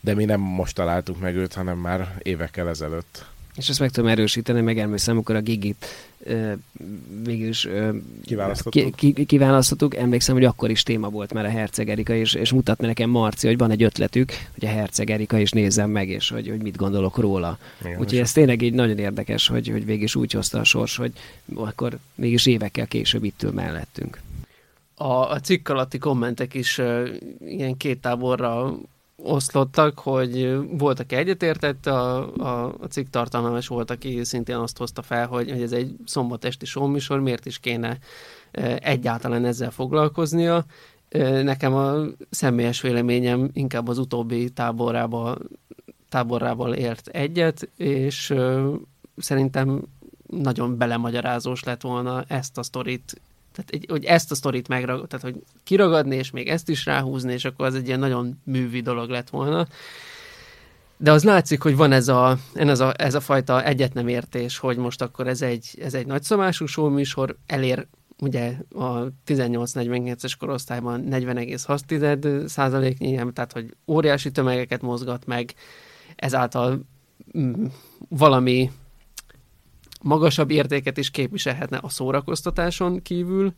de mi nem most találtuk meg őt, hanem már évekkel ezelőtt. És ezt meg tudom erősíteni, meg emlékszem, amikor a Gigit uh, végül is kiválasztottuk. Ki, ki, kiválasztottuk. Emlékszem, hogy akkor is téma volt már a Herceg Erika, és, és mutatni nekem Marci, hogy van egy ötletük, hogy a Herceg Erika is nézzem meg, és hogy, hogy mit gondolok róla. Igen, Úgyhogy ez tényleg így nagyon érdekes, hogy, hogy végig is úgy hozta a sors, hogy akkor mégis évekkel később itt ül mellettünk. A, a cikk alatti kommentek is uh, ilyen két táborra oszlottak, hogy volt, aki egyetértett a, a, a cikk tartalmával, és volt, aki szintén azt hozta fel, hogy, hogy ez egy szombatesti showműsor, miért is kéne egyáltalán ezzel foglalkoznia. Nekem a személyes véleményem inkább az utóbbi táborába, táborával ért egyet, és szerintem nagyon belemagyarázós lett volna ezt a sztorit tehát egy, hogy ezt a sztorit megragad, tehát hogy kiragadni, és még ezt is ráhúzni, és akkor az egy ilyen nagyon művi dolog lett volna. De az látszik, hogy van ez a, ez a, ez a fajta értés, hogy most akkor ez egy, ez egy nagyszomású showműsor, elér ugye a 18-49-es korosztályban 40,6 százaléknyi, tehát hogy óriási tömegeket mozgat meg, ezáltal mm, valami magasabb értéket is képviselhetne a szórakoztatáson kívül,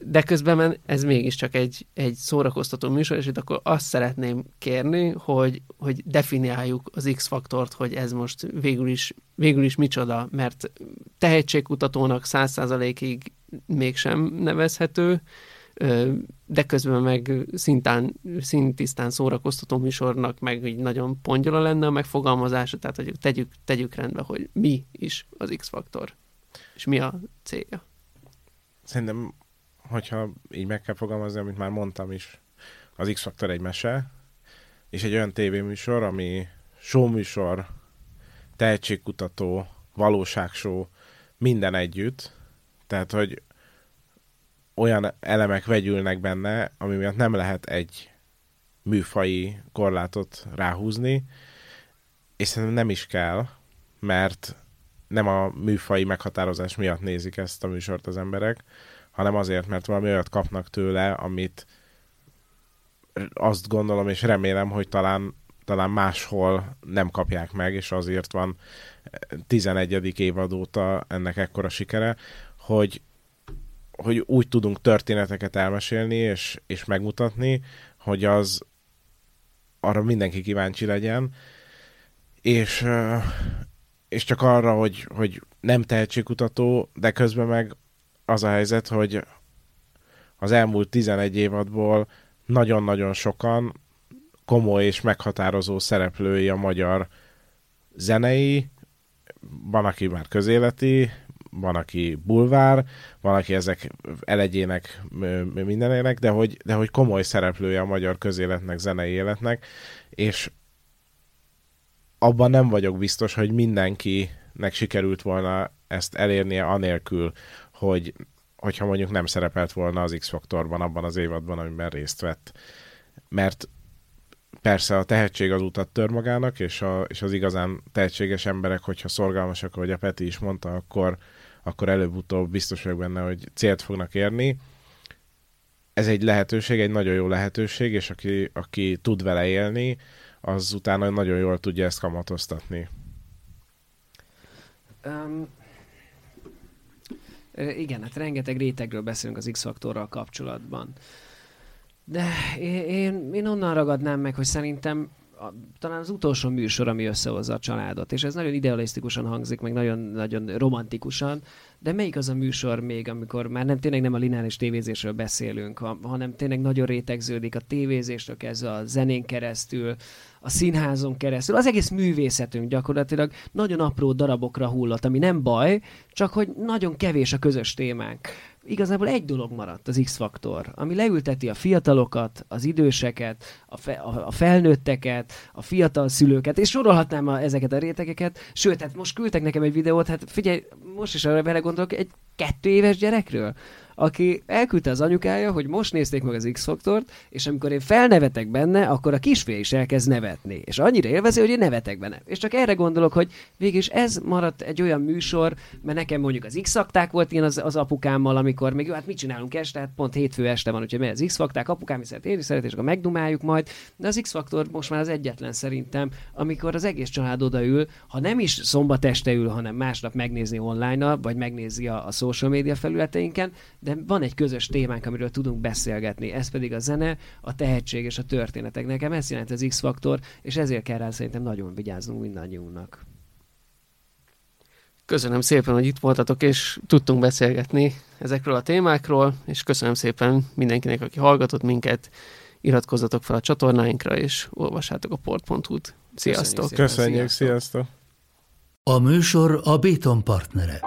de közben ez mégiscsak egy, egy szórakoztató műsor, és itt akkor azt szeretném kérni, hogy, hogy definiáljuk az X-faktort, hogy ez most végül is, végül is micsoda, mert tehetségkutatónak száz százalékig mégsem nevezhető, de közben meg szintán, szintisztán szórakoztató műsornak meg így nagyon pongyola lenne a megfogalmazása, tehát hogy tegyük, tegyük rendbe, hogy mi is az X-faktor, és mi a célja. Szerintem, hogyha így meg kell fogalmazni, amit már mondtam is, az X-faktor egy mese, és egy olyan tévéműsor, ami showműsor, tehetségkutató, valóságshow, minden együtt, tehát, hogy olyan elemek vegyülnek benne, ami miatt nem lehet egy műfai korlátot ráhúzni, és szerintem nem is kell, mert nem a műfai meghatározás miatt nézik ezt a műsort az emberek, hanem azért, mert valami olyat kapnak tőle, amit azt gondolom és remélem, hogy talán, talán máshol nem kapják meg, és azért van 11. évad óta ennek ekkora sikere, hogy hogy úgy tudunk történeteket elmesélni és, és megmutatni, hogy az arra mindenki kíváncsi legyen, és, és csak arra, hogy, hogy nem tehetségkutató, de közben meg az a helyzet, hogy az elmúlt 11 évadból nagyon-nagyon sokan komoly és meghatározó szereplői a magyar zenei, van, aki már közéleti, van, aki bulvár, van, aki ezek elegyének mindenének, de hogy, de hogy komoly szereplője a magyar közéletnek, zenei életnek, és abban nem vagyok biztos, hogy mindenkinek sikerült volna ezt elérnie anélkül, hogy hogyha mondjuk nem szerepelt volna az X-faktorban abban az évadban, amiben részt vett. Mert persze a tehetség az utat tör magának, és, a, és az igazán tehetséges emberek, hogyha szorgalmasak, ahogy a Peti is mondta, akkor, akkor előbb-utóbb biztos vagyok benne, hogy célt fognak érni. Ez egy lehetőség, egy nagyon jó lehetőség, és aki, aki tud vele élni, az utána nagyon jól tudja ezt kamatoztatni. Um, igen, hát rengeteg rétegről beszélünk az X-faktorral kapcsolatban. De én, én, onnan ragadnám meg, hogy szerintem a, talán az utolsó műsor, ami összehozza a családot, és ez nagyon idealisztikusan hangzik, meg nagyon-nagyon romantikusan, de melyik az a műsor még, amikor már nem tényleg nem a lineáris tévézésről beszélünk, hanem tényleg nagyon rétegződik a tévézésről kezdve a zenén keresztül, a színházon keresztül, az egész művészetünk gyakorlatilag nagyon apró darabokra hullott, ami nem baj, csak hogy nagyon kevés a közös témánk igazából egy dolog maradt, az X-faktor, ami leülteti a fiatalokat, az időseket, a, fe, a, a felnőtteket, a fiatal szülőket, és sorolhatnám a, ezeket a rétegeket, sőt, hát most küldtek nekem egy videót, hát figyelj, most is arra belegondolok, egy kettő éves gyerekről, aki elküldte az anyukája, hogy most nézték meg az X-faktort, és amikor én felnevetek benne, akkor a kisfia is elkezd nevetni. És annyira élvezi, hogy én nevetek benne. És csak erre gondolok, hogy végig ez maradt egy olyan műsor, mert nekem mondjuk az X-fakták volt ilyen az, az apukámmal, amikor még jó, hát mit csinálunk este, hát pont hétfő este van, úgyhogy megy az X-fakták, apukám is szeret, én is szeret, és akkor megdumáljuk majd. De az X-faktor most már az egyetlen szerintem, amikor az egész család odaül, ha nem is szombat este ül, hanem másnap megnézni online vagy megnézi a, a social media felületeinken, de van egy közös témánk, amiről tudunk beszélgetni. Ez pedig a zene, a tehetség és a történetek. Nekem ez jelent az X-faktor, és ezért kell rá szerintem nagyon vigyáznunk mindannyiunknak. Köszönöm szépen, hogy itt voltatok, és tudtunk beszélgetni ezekről a témákról, és köszönöm szépen mindenkinek, aki hallgatott minket, iratkozzatok fel a csatornáinkra, és olvassátok a port.hu-t. Sziasztok! Köszönjük, sziasztok! A műsor a Béton partnere.